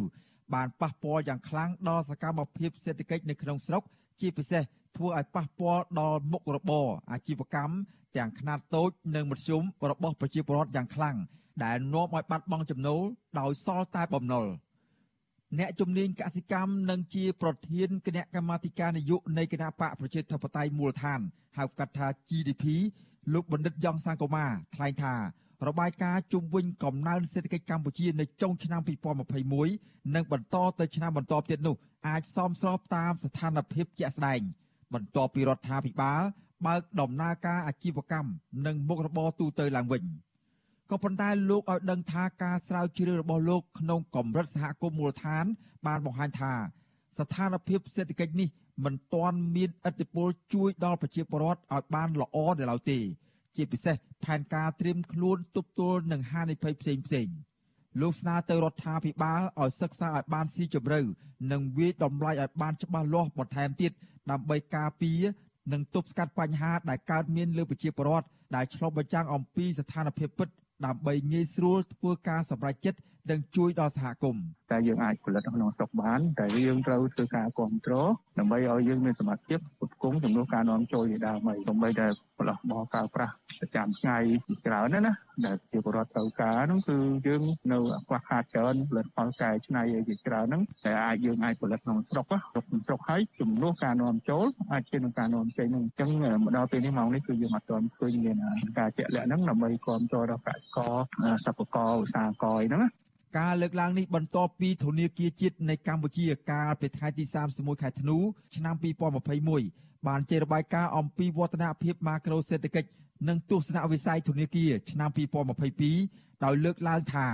បានប៉ះពាល់យ៉ាងខ្លាំងដល់សកម្មភាពសេដ្ឋកិច្ចនៅក្នុងស្រុក ជាពិសេសធ្វើឲ្យប៉ះពាល់ដល់មុខរបរអាជីវកម្មទាំងខ្នាតតូចនិងមធ្យមរបស់ប្រជាពលរដ្ឋយ៉ាងខ្លាំងដែលនាំឲ្យបាត់បង់ចំណូលដោយសល់តែបំណុលអ្នកជំនាញកសិកម្មនិងជាប្រធានគណៈកម្មាធិការនយោបាយនៃគណៈបកប្រជាធិបតេយ្យមូលដ្ឋានហៅកាត់ថា GDP លោកបណ្ឌិតយ៉ងសង្គមាថ្លែងថារបាយការណ៍ជុំវិញកំណើនសេដ្ឋកិច្ចកម្ពុជានៅចុងឆ្នាំ2021និងបន្តទៅឆ្នាំបន្តទៀតនោះអាចសមស្របតាមស្ថានភាពជាក់ស្ដែងបន្ទាប់ពីរដ្ឋាភិបាលបើកដំណើរការអាជីវកម្មនិងមុខរបរទូទៅឡើងវិញក៏ប៉ុន្តែលោកឲ្យដឹងថាការស្រាវជ្រាវរបស់លោកក្នុងកម្រិតសហគមន៍មូលដ្ឋាន បានបង្ហាញថា ស្ថានភាពសេដ្ឋកិច្ចនេះ មិនទាន់មានឥទ្ធិពលជួយដល់ប្រជាពលរដ្ឋឲ្យបានល្អនៅឡើយទេ ជាពិសេសផែនការត្រៀមខ្លួនទប់ទល់នឹងហានិភ័យផ្សេងផ្សេងលោកស្នើទៅរដ្ឋាភិបាលឲ្យសិក្សាឲ្យបានស៊ីជម្រៅនិងវាយតម្លៃឲ្យបានច្បាស់លាស់បន្ថែមទៀតដើម្បីការពារនិងទប់ស្កាត់បញ្ហាដែលកើតមានលើប្រជាពលរដ្ឋដែលឆ្លុះបញ្ចាំងអំពីស្ថានភាពពិត ដើម្បីងាយស្រួលធ្វើការសម្រេចចិត្តនិងជួយដល់សហគមន៍តែយើងអាចផលិតក្នុងស្រុកបានតែយើងត្រូវធ្វើការគ្រប់គ្រងដើម្បីឲ្យយើងមានសមត្ថភាពគ្រប់គ្រងចំនួនការនាំចូលជាដើមហើយដើម្បីតែ ផលិតបោកៅប្រាស់ប្រចាំថ្ងៃជាច្រើនណាណាដែលជាបរដ្ឋត្រូវការហ្នឹងគឺយើងនៅខ្វះខាតច្រើនផលិតផលកែច្នៃឲ្យជាច្រើនហ្នឹងតែអាចយើងអាចផលិតក្នុងស្រុកក្នុងស្រុកហើយចំនួនការនាំចូលអាចជានឹងការនាំចេញហ្នឹងអញ្ចឹងមកដល់ពេលនេះម៉ោងនេះគឺយើងអត់ទាន់ឃើញមានការជាក់លាក់ហ្នឹងដើម្បីគ្រប់គ្រងដល់កសិករសិប្បករឧស្សាហករហ្នឹងណាការលើកឡើងនេះបន្ទាប់ពីធនាគារជាតិនៃកម្ពុជាកាលពីថ្ងៃទី31ខែធ្នូឆ្នាំ2021 បានចេញរបាយការណ៍អំពីវឌ្ឍនភាពម៉ាក្រូសេដ្ឋកិច្ចនិងទស្សនវិស័យធនាគារឆ្នាំ2022ដោយលើកឡើងថា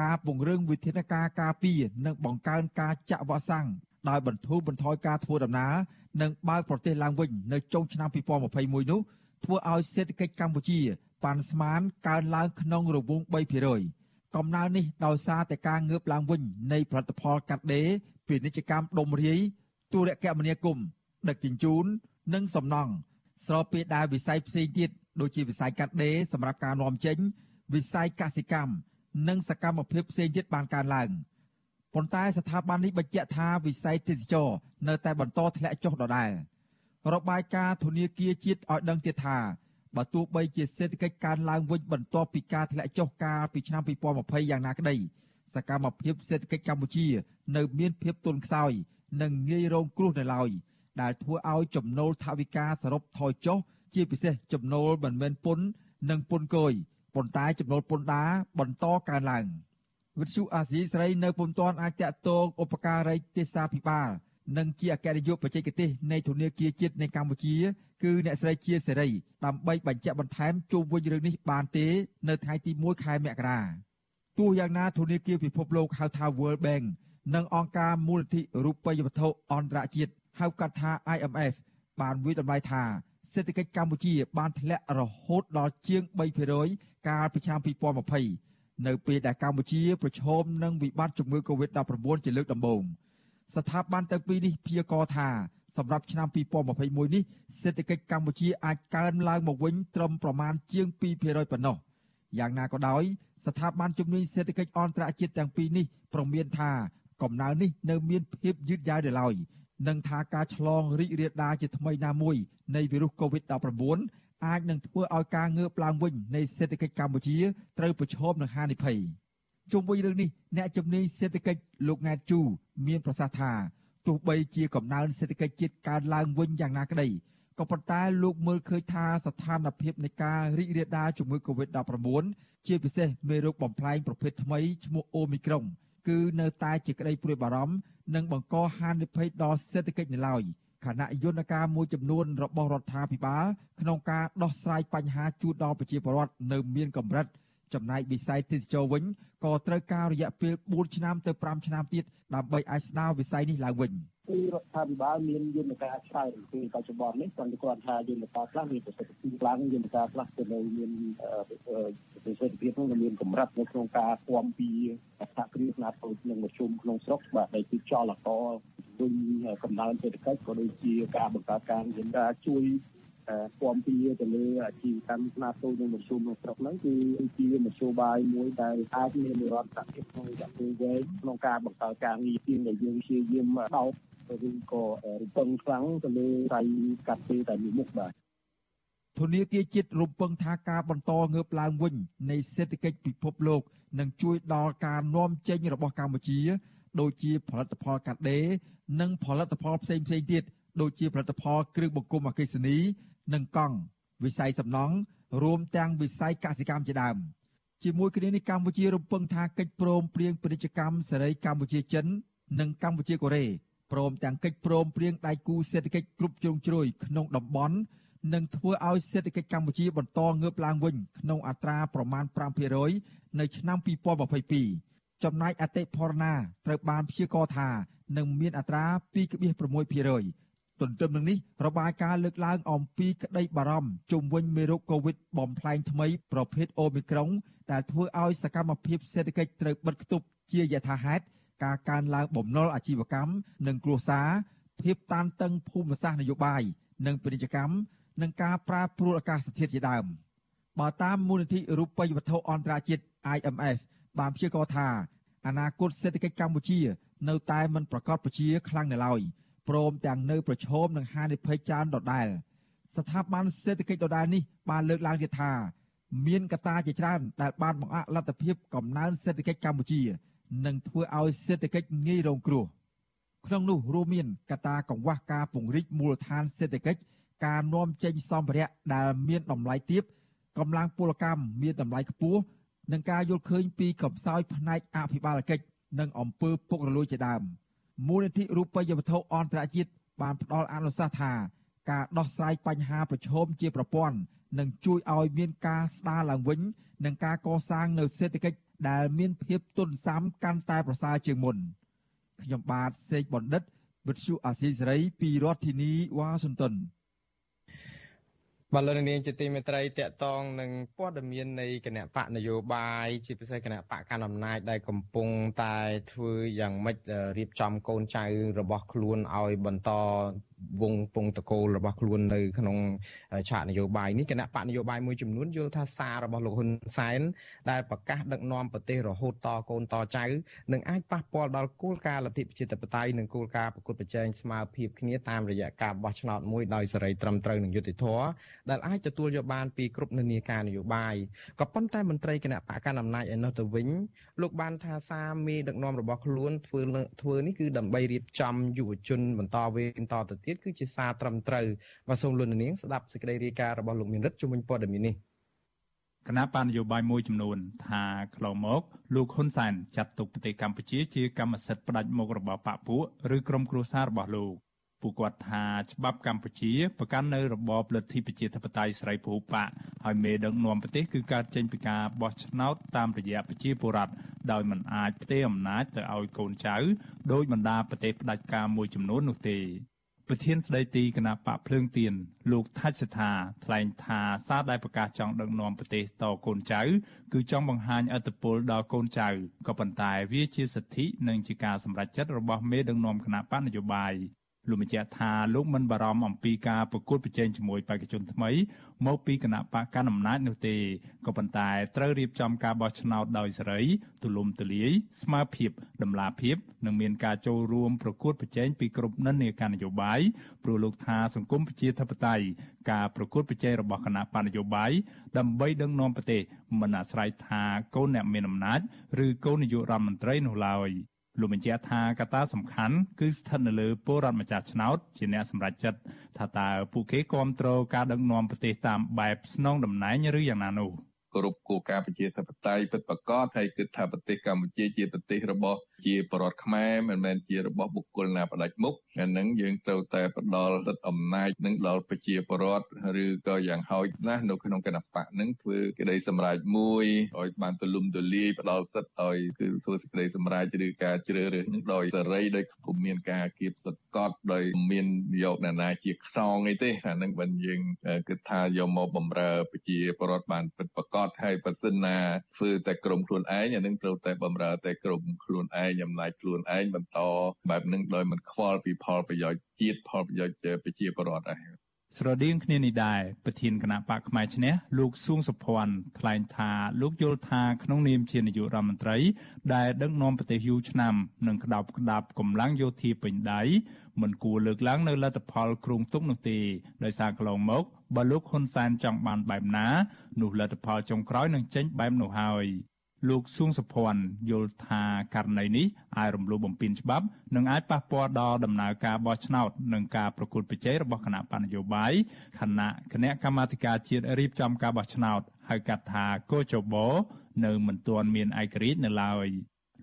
ការពង្រឹងវិធានការការពារនិងបង្កើនការចាក់វ៉ាក់សាំងដោយបន្ធូរបន្ថយការធ្វើដំណើរនិងបើកប្រទេសឡើងវិញនៅចុងឆ្នាំ2021នោះធ្វើឲ្យសេដ្ឋកិច្ចកម្ពុជាប៉ាន់ស្មានកើនឡើងក្នុងរង្វង់3%កំណើននេះដោយសារតែការងើបឡើងវិញនៃផលិតផលកាត់ដេរពាណិជ្ជកម្មដុំរាយទូរគមនាគមន៍ដឹកជញ្ជូន និងសំណង់ស្របពេលដែលវិស័យផ្សេងទៀតដូចជាវិស័យកាត់ដេរសម្រាប់ការនាំចេញវិស័យកសិកម្មនិងសកម្មភាពផ្សេងទៀតបានកើនឡើងប៉ុន្តែស្ថាប័ននេះបញ្ជាក់ថាវិស័យទេសចរនៅតែបន្តធ្លាក់ចុះដដែលរបាយការណ៍ធនាគារជាតិឲ្យដឹងទៀតថាបើទោះបីជាសេដ្ឋកិច្ចកើនឡើងវិញបន្ទាប់ពីការធ្លាក់ចុះកាលពីឆ្នាំ2020យ៉ាងណាក្តីសកម្មភាពសេដ្ឋកិច្ចកម្ពុជា នៅមានភាពទន់ខ្សោយនិងងាយរងគ្រោះនៅឡើយ ដែលធ្វើឲ្យចំណូលថវិកាសរុបថយចុះជាពិសេសចំណូលមិនមែនពន្ធនិងពន្ធគយប៉ុន្តែចំណូលពន្ធដារបន្តកើនឡើងវិទ្យុអាស៊ីសេរីនៅពុំទាន់អាចតាក់ទងឧបការីទេសាភិបាលនិងជាអគ្គនាយកបច្ចេកទេសនៃធនាគារជាតិនៃកម្ពុជាគឺអ្នកស្រីជាសេរីដើម្បីបញ្ជាក់បន្ថែមជុំវិញរឿងនេះបានទេ នៅថ្ងៃទី1ខែមករាទោះយ៉ាងណាធនាគារពិភពលោកហៅថា World Bank និងអង្គការមូលនិធិរូបិយវត្ថុអន្តរជាតិហៅកាត់ថា IMF បានវិតម្លៃថាសេដ្ឋកិច្ចកម្ពុជា បានធ្លាក់រហូតដល់ជាង3%កាលពីឆ្នាំ2020នៅពេលដែលកម្ពុជាប្រឈមនឹងវិបត្តិជំងឺ Covid-19 ជាលើកដំបូងស្ថាប័នទាំងពីរនេះព្យាករណ៍ថាសម្រាប់ឆ្នាំ2021នេះសេដ្ឋកិច្ចកម្ពុជាអាចកើនឡើងមកវិញត្រឹមប្រមាណជាង2%ប៉ុណ្ណោះយ៉ាងណាក៏ដោយស្ថាប័នជំនាញសេដ្ឋកិច្ចអន្តរជាតិទាំងពីរនេះប្រមានថា កំណើននេះនៅមានភាពយឺតយ៉ាវនៅឡើយនិងថាការឆ្លងរីករាលដាលជាថ្មីណាមួយនៃវីរុស COVID-19 អាចនឹងធ្វើឲ្យការងើបឡើងវិញនៃសេដ្ឋកិច្ចកម្ពុជាត្រូវប្រឈមនឹងហានិភ័យជុំវិញរឿងនេះអ្នកជំនាញសេដ្ឋកិច្ចលោកង៉ែតជូមានប្រសាសន៍ថាទោះបីជាកំណើនសេដ្ឋកិច្ចជាតិកើនឡើងវិញយ៉ាងណាក្តីក៏ប៉ុន្តែលោកមើលឃើញថាស្ថានភាពនៃការរីករាលដាលជំងឺ Covid-19 ជាពិសេសមេរោគបំផ្លែងប្រភេទថ្មីឈ្មោះអូមីក្រុង គឺនៅតែជាក្តីព្រួយបារម្ភនិងបង្កហានិភ័យដល់សេដ្ឋកិច្ចនៅឡើយខណៈយន្តការមួយចំនួនរបស់រដ្ឋាភិបាលក្នុងការដោះស្រាយបញ្ហាជូនដល់ប្រជាពលរដ្ឋនៅមានកម្រិត ចំណែកវិស័យទេសចរវិញក៏ត្រូវការរយៈពេល4ឆ្នាំទៅ5ឆ្នាំទៀតដើម្បីអាចស្ដារវិស័យនេះឡើងវិញគឺរដ្ឋាភិបាលមានយន្តការឆ្លើយពីបច្ចុប្បន្ននេះគាត់គាត់ថាយន្តការខ្លះមានប្រសិទ្ធភាពខ្លាំងយន្តការខ្លះក៏នៅមានប្រសិទ្ធភាពនោះមានកម្រិតនៅក្នុងការគាំពីសហគ្រាសខ្នាតតូចនិងមធ្យមក្នុងស្រុកបាទដែលគឺចលករវិញកំណើនសេដ្ឋកិច្ចក៏ដូចជាការបង្កើតការយន្តការជួយ គាំពៀទៅលើអាជីវកម្មខ្នាតតូចនិងមធ្យមក្នុងស្រុកហ្នឹងគឺជាមធ្យោបាយមួយដែលអាចមាននិរន្តរភាពក្នុងរយៈពេលវែងក្នុងការបង្កើតការងារជាងដែលយើងព្យាយាមដោតឬក៏រំពឹងខ្លាំងទៅលើដៃកាត់ពេលតែមួយមុខបាទធនាគារជាតិរំពឹងថាការបន្តងើបឡើងវិញនៃសេដ្ឋកិច្ចពិភពលោកនឹងជួយដល់ការនាំចេញរបស់កម្ពុជា ដូចជាផលិតផលកាត់ដេរនិងផលិតផលផ្សេងៗទៀតដូចជាផលិតផលគ្រឿងបង្គុំអគ្គិសនី និងកង់វិស័យសំណង់រួមទាំងវិស័យកសិកម្មជាដើមជាមួយគ្នានេះកម្ពុជារំពឹងថាកិច្ចព្រមព្រៀងពាណិជ្ជកម្មសេរីកម្ពុជាចិន និងកម្ពុជាកូរ៉េព្រមទាំងកិច្ចព្រមព្រៀងដៃគូសេដ្ឋកិច្ចគ្រប់ជ្រុងជ្រោយក្នុងតំបន់នឹងធ្វើឲ្យសេដ្ឋកិច្ចកម្ពុជាបន្តងើបឡើងវិញក្នុងអត្រាប្រមាណ5%នៅឆ្នាំ2022ចំណែកអតិផរណាត្រូវបានព្យាករណ៍ថានឹងមានអត្រា2.6% ទន្ទឹមនឹងនេះរបាយការណ៍លើកឡើងអំពីក្តីបារម្ភជុំវិញមេរោគកូវីដបំផ្លែងថ្មីប្រភេទអូមីក្រុងដែលធ្វើឲ្យសកម្មភាពសេដ្ឋកិច្ចត្រូវបិទគប់ជាយថាហេតុការកើនឡើងបំណុលអាជីវកម្មនិងគ្រួសារភាពតានតឹងភូមិសាស្ត្រនយោបាយនិងពាណិជ្ជកម្មនិងការប្រែប្រួលអាកាសធាតុជាដើមបើតាមមូលនិធិរូបិយវត្ថុអន្តរជាតិ IMF បានព្យាករណ៍ថាអនាគតសេដ្ឋកិច្ចកម្ពុជា នៅតែមិនប្រកបប្រជាខ្លាំងនៅឡើយ ព្រមទាំងនៅប្រឈមនឹងហានិភ័យច្រើនដដែលស្ថាប័នសេដ្ឋកិច្ចដដែលនេះបានលើកឡើងទៀតថាមានកត្តាជាច្រើនដែលបានបង្អាក់លទ្ធភាពកំណើនសេដ្ឋកិច្ចកម្ពុជានិងធ្វើឲ្យសេដ្ឋកិច្ចងាយរងគ្រោះក្នុងនោះរួមមានកត្តាកង្វះការពង្រីកមូលដ្ឋានសេដ្ឋកិច្ចការនាំចេញសម្ភារៈដែលមានតម្លៃទាបកម្លាំងពលកម្មមានតម្លៃខ្ពស់និងការយល់ឃើញពីកំសោយផ្នែកអភិបាលកិច្ចនិងអំពើពុករលួយជាដើម មូលនិធិរូបិយវត្ថុអន្តរជាតិបានផ្ដល់អនុសាសន៍ថាការដោះស្រាយបញ្ហាប្រឈមជាប្រព័ន្ធនឹងជួយឲ្យមានការស្ដារឡើងវិញនិងការកសាងនៅសេដ្ឋកិច្ចដែលមានភាពទុនសាំកាន់តែប្រសើរជាងមុនខ្ញុំបាទសេកបណ្ឌិតវិទ្យុអាស៊ីសេរីពីរដ្ឋធានីវ៉ាស៊ីនតោន បាទលោកនាងជាទីមេត្រីតកតងនឹងព័ត៌មាននៃគណៈបកនយោបាយជាពិសេសគណៈបកកណ្ដាលអំណាចដែលកំពុងតែធ្វើយ៉ាងម៉េចរៀបចំកូនចៅរបស់ខ្លួនឲ្យបន្ត វងពងតកូលរបស់ខ្លួននៅក្នុងឆាកនយោបាយនេះគណៈបកនយោបាយមួយចំនួនយល់ថាសាររបស់លោកហ៊ុនសែនដែលប្រកាសដឹកនាំប្រទេសរហូតតកូនតចៅនឹងអាចប៉ះពាល់ដល់គោលការណ៍លទ្ធិប្រជាធិបតេយ្យនិងគោលការណ៍ប្រកួតប្រជែងស្មើភាពគ្នាតាមរយៈការបោះឆ្នោតមួយដោយសេរីត្រឹមត្រូវនិងយុត្តិធម៌ដែលអាចទទួលយកបានពីគ្រប់និន្នាការនយោបាយក៏ប៉ុន្តែមន្ត្រីគណៈបកកណ្ដាលអំណាចឯនោះទៅវិញលោកបានថាសារមេដឹកនាំរបស់ខ្លួនធ្វើធ្វើនេះគឺដើម្បីរៀបចំយុវជនបន្តវេនតទៅទៀតគឺជាសារត្រឹមត្រូវបាទសូមលោកនាងស្ដាប់សេចក្តីរាយការណ៍របស់លោកមានរិទ្ធជុំវិញព័ត៌មាននេះគណៈបញ្ញយោបាយមួយចំនួន ថាខ្លងមកលោកហ៊ុនសែនចាត់ទុកប្រទេសកម្ពុជាជាកម្មសិទ្ធិផ្ដាច់មុខរបស់បកពួកឬក្រុមគ្រួសាររបស់លោកពួកគាត់ថាច្បាប់កម្ពុជាប្រកាន់នៅរបបលទ្ធិប្រជាធិបតេយ្យសេរីពហុបកហើយមេដឹកនាំប្រទេសគឺកើតចេញពីការបោះឆ្នោតតាមរយៈប្រជាពលរដ្ឋដោយមិនអាចផ្ទេរអំណាចទៅឲ្យកូនចៅដោយបណ្ដាប្រទេសផ្ដាច់ការមួយចំនួននោះទេ ប្រធានស្ដីទីគណៈបកភ្លើងទៀនលោកថាច់សថាថ្លែងថាសារដែលប្រកាសចង់ដឹកនាំប្រទេសតកូនចៅ គឺចង់បង្ហាញអធិបុលដល់កូនចៅក៏ប៉ុន្តែវាជាសិទ្ធិនិងជាការសម្រេចចិត្តរបស់មេដឹកនាំគណៈបកនយោបាយ លោកបញ្ជាក់ថាលោកមិនបារម្ភអំពីការប្រកួតប្រជែងជាមួយបេក្ខជនថ្មី មកពីគណៈបកកណ្ដាលអំណាចនោះទេក៏ប៉ុន្តែត្រូវរៀបចំការបោះឆ្នោតដោយសេរីទូលំទូលាយស្មើភាពតម្លាភាពនិងមានការចូលរួមប្រកួតប្រជែងពីគ្រប់និន្នាការនយោបាយព្រោះលោកថាសង្គមប្រជាធិបតេយ្យការប្រកួតប្រជែងរបស់គណៈបកនយោបាយដើម្បីដឹកនាំប្រទេសមិនអាស្រ័យថាកូនអ្នកមានអំណាចឬកូននាយករដ្ឋមន្ត្រីនោះឡើយ។ លោកបញ្ជាក់ថាកត្តាសំខាន់គឺស្ថិតនៅលើពលរដ្ឋម្ចាស់ឆ្នោតជាអ្នកសម្រេចចិត្តថាតើពួកគេគ្រប់គ្រងការដឹកនាំប្រទេសតាមបែបស្នងតំណែងឬយ៉ាងណានោះ។គោរពគោលការណ៍ប្រជាធិបតេយ្យពិតប្រាកដហើយគិតថាប្រទេសកម្ពុជាជាប្រទេសរបស់ ជាបរតខ្មែរមិនមែនជារបស់បុគ្គលណាផ្ដាច់មុខអានឹងយើងត្រូវតែផ្ដល់សិទ្ធិអំណាចនឹងដល់ប្រជាបរតឬក៏យ៉ាងហោចណាស់នៅក្នុងគណៈបកនឹងធ្វើក្តីសម្រេចមួយឲ្យបានទូលំទូលាយផ្ដល់សិទ្ធិឲ្យគឺធ្វើសេចក្តីសម្រេចឬការជ្រើសរើសនឹងដោយសេរីដោយពុំមានការគៀបសកត់ដោយមានយកអ្នកណាជាខ្នងអីទេអានឹងបើយើងគិតថាយកមកបំរើប្រជាបរតបានពិតប្រាកដត់ហើយបើសិនណាធ្វើតែក្រុមខ្លួនឯងអានឹងត្រូវតែបំរើតែក្រុមខ្លួនឯងអំណាចខ្លួនឯងបន្តបែបនឹងដោយមិនខ្វល់ពីផលប្រយោជន៍ជាតិផលប្រយោជន៍ប្រជាពលរដ្ឋដែរស្រដៀងគ្នានេះដែរប្រធានគណៈបកផ្នែកឈ្នះលោកសួងសុភ័ណ្ឌថ្លែងថាលោកយល់ថាក្នុងនាមជានាយករដ្ឋមន្ត្រី ដែលដឹកនាំប្រទេសយូរឆ្នាំនិងក្តោបក្តាប់កម្លាំងយោធាពេញដៃមិនគួរលើកឡើងនៅលទ្ធផលគ្រោងទុកនោះទេដោយសារកន្លងមកបើលោកហ៊ុនសែនចង់បានបែបណានោះលទ្ធផលចុងក្រោយនឹងចេញបែបនោះហើយ លោកសួងសុភ័ណ្ឌយល់ថាករណីនេះអាចរំលោភបំពានច្បាប់និងអាចប៉ះពាល់ដល់ដំណើរការបោះឆ្នោតនិងការប្រកួតប្រជែងរបស់គណៈបណ្ឌនយោបាយខណៈគណៈកម្មាធិការជាតិរៀបចំការបោះឆ្នោតហៅកាត់ថាកោចបោនៅមិនទាន់មានឯករាជ្យនៅឡើយ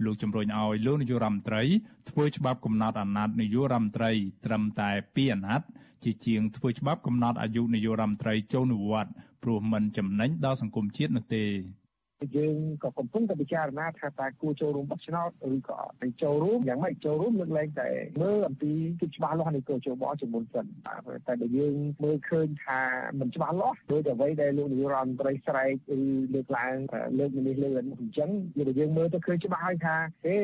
លោកជំរុញឲ្យលោកនាយករដ្ឋមន្ត្រីធ្វើច្បាប់កំណត់អាណត្តិនាយករដ្ឋមន្ត្រីត្រឹមតែ2អាណត្តិជាជាងធ្វើច្បាប់កំណត់អាយុនាយករដ្ឋមន្ត្រីចូលនិវត្តន៍ព្រោះមិនចំណេញដល់សង្គមជាតិនោះទេ យើងក៏កំពុងតែពិចារណាថាតើគួរចូលរួមបោះឆ្នោតឬក៏មិនចូលរួមយ៉ាងម៉េចចូលរួមលើកលែងតែមើលអំពីគិតច្បាស់លាស់នៃគោលជបជាមុនសិនតែបើយើងមើលឃើញថាមិនច្បាស់លាស់ដោយតែអ្វីដែលលោកនាយករដ្ឋមន្ត្រីស្រែកឬលើកឡើងលើកនេះលើកនោះអញ្ចឹងយើងយើងមើលទៅឃើញច្បាស់ហើយថាទេ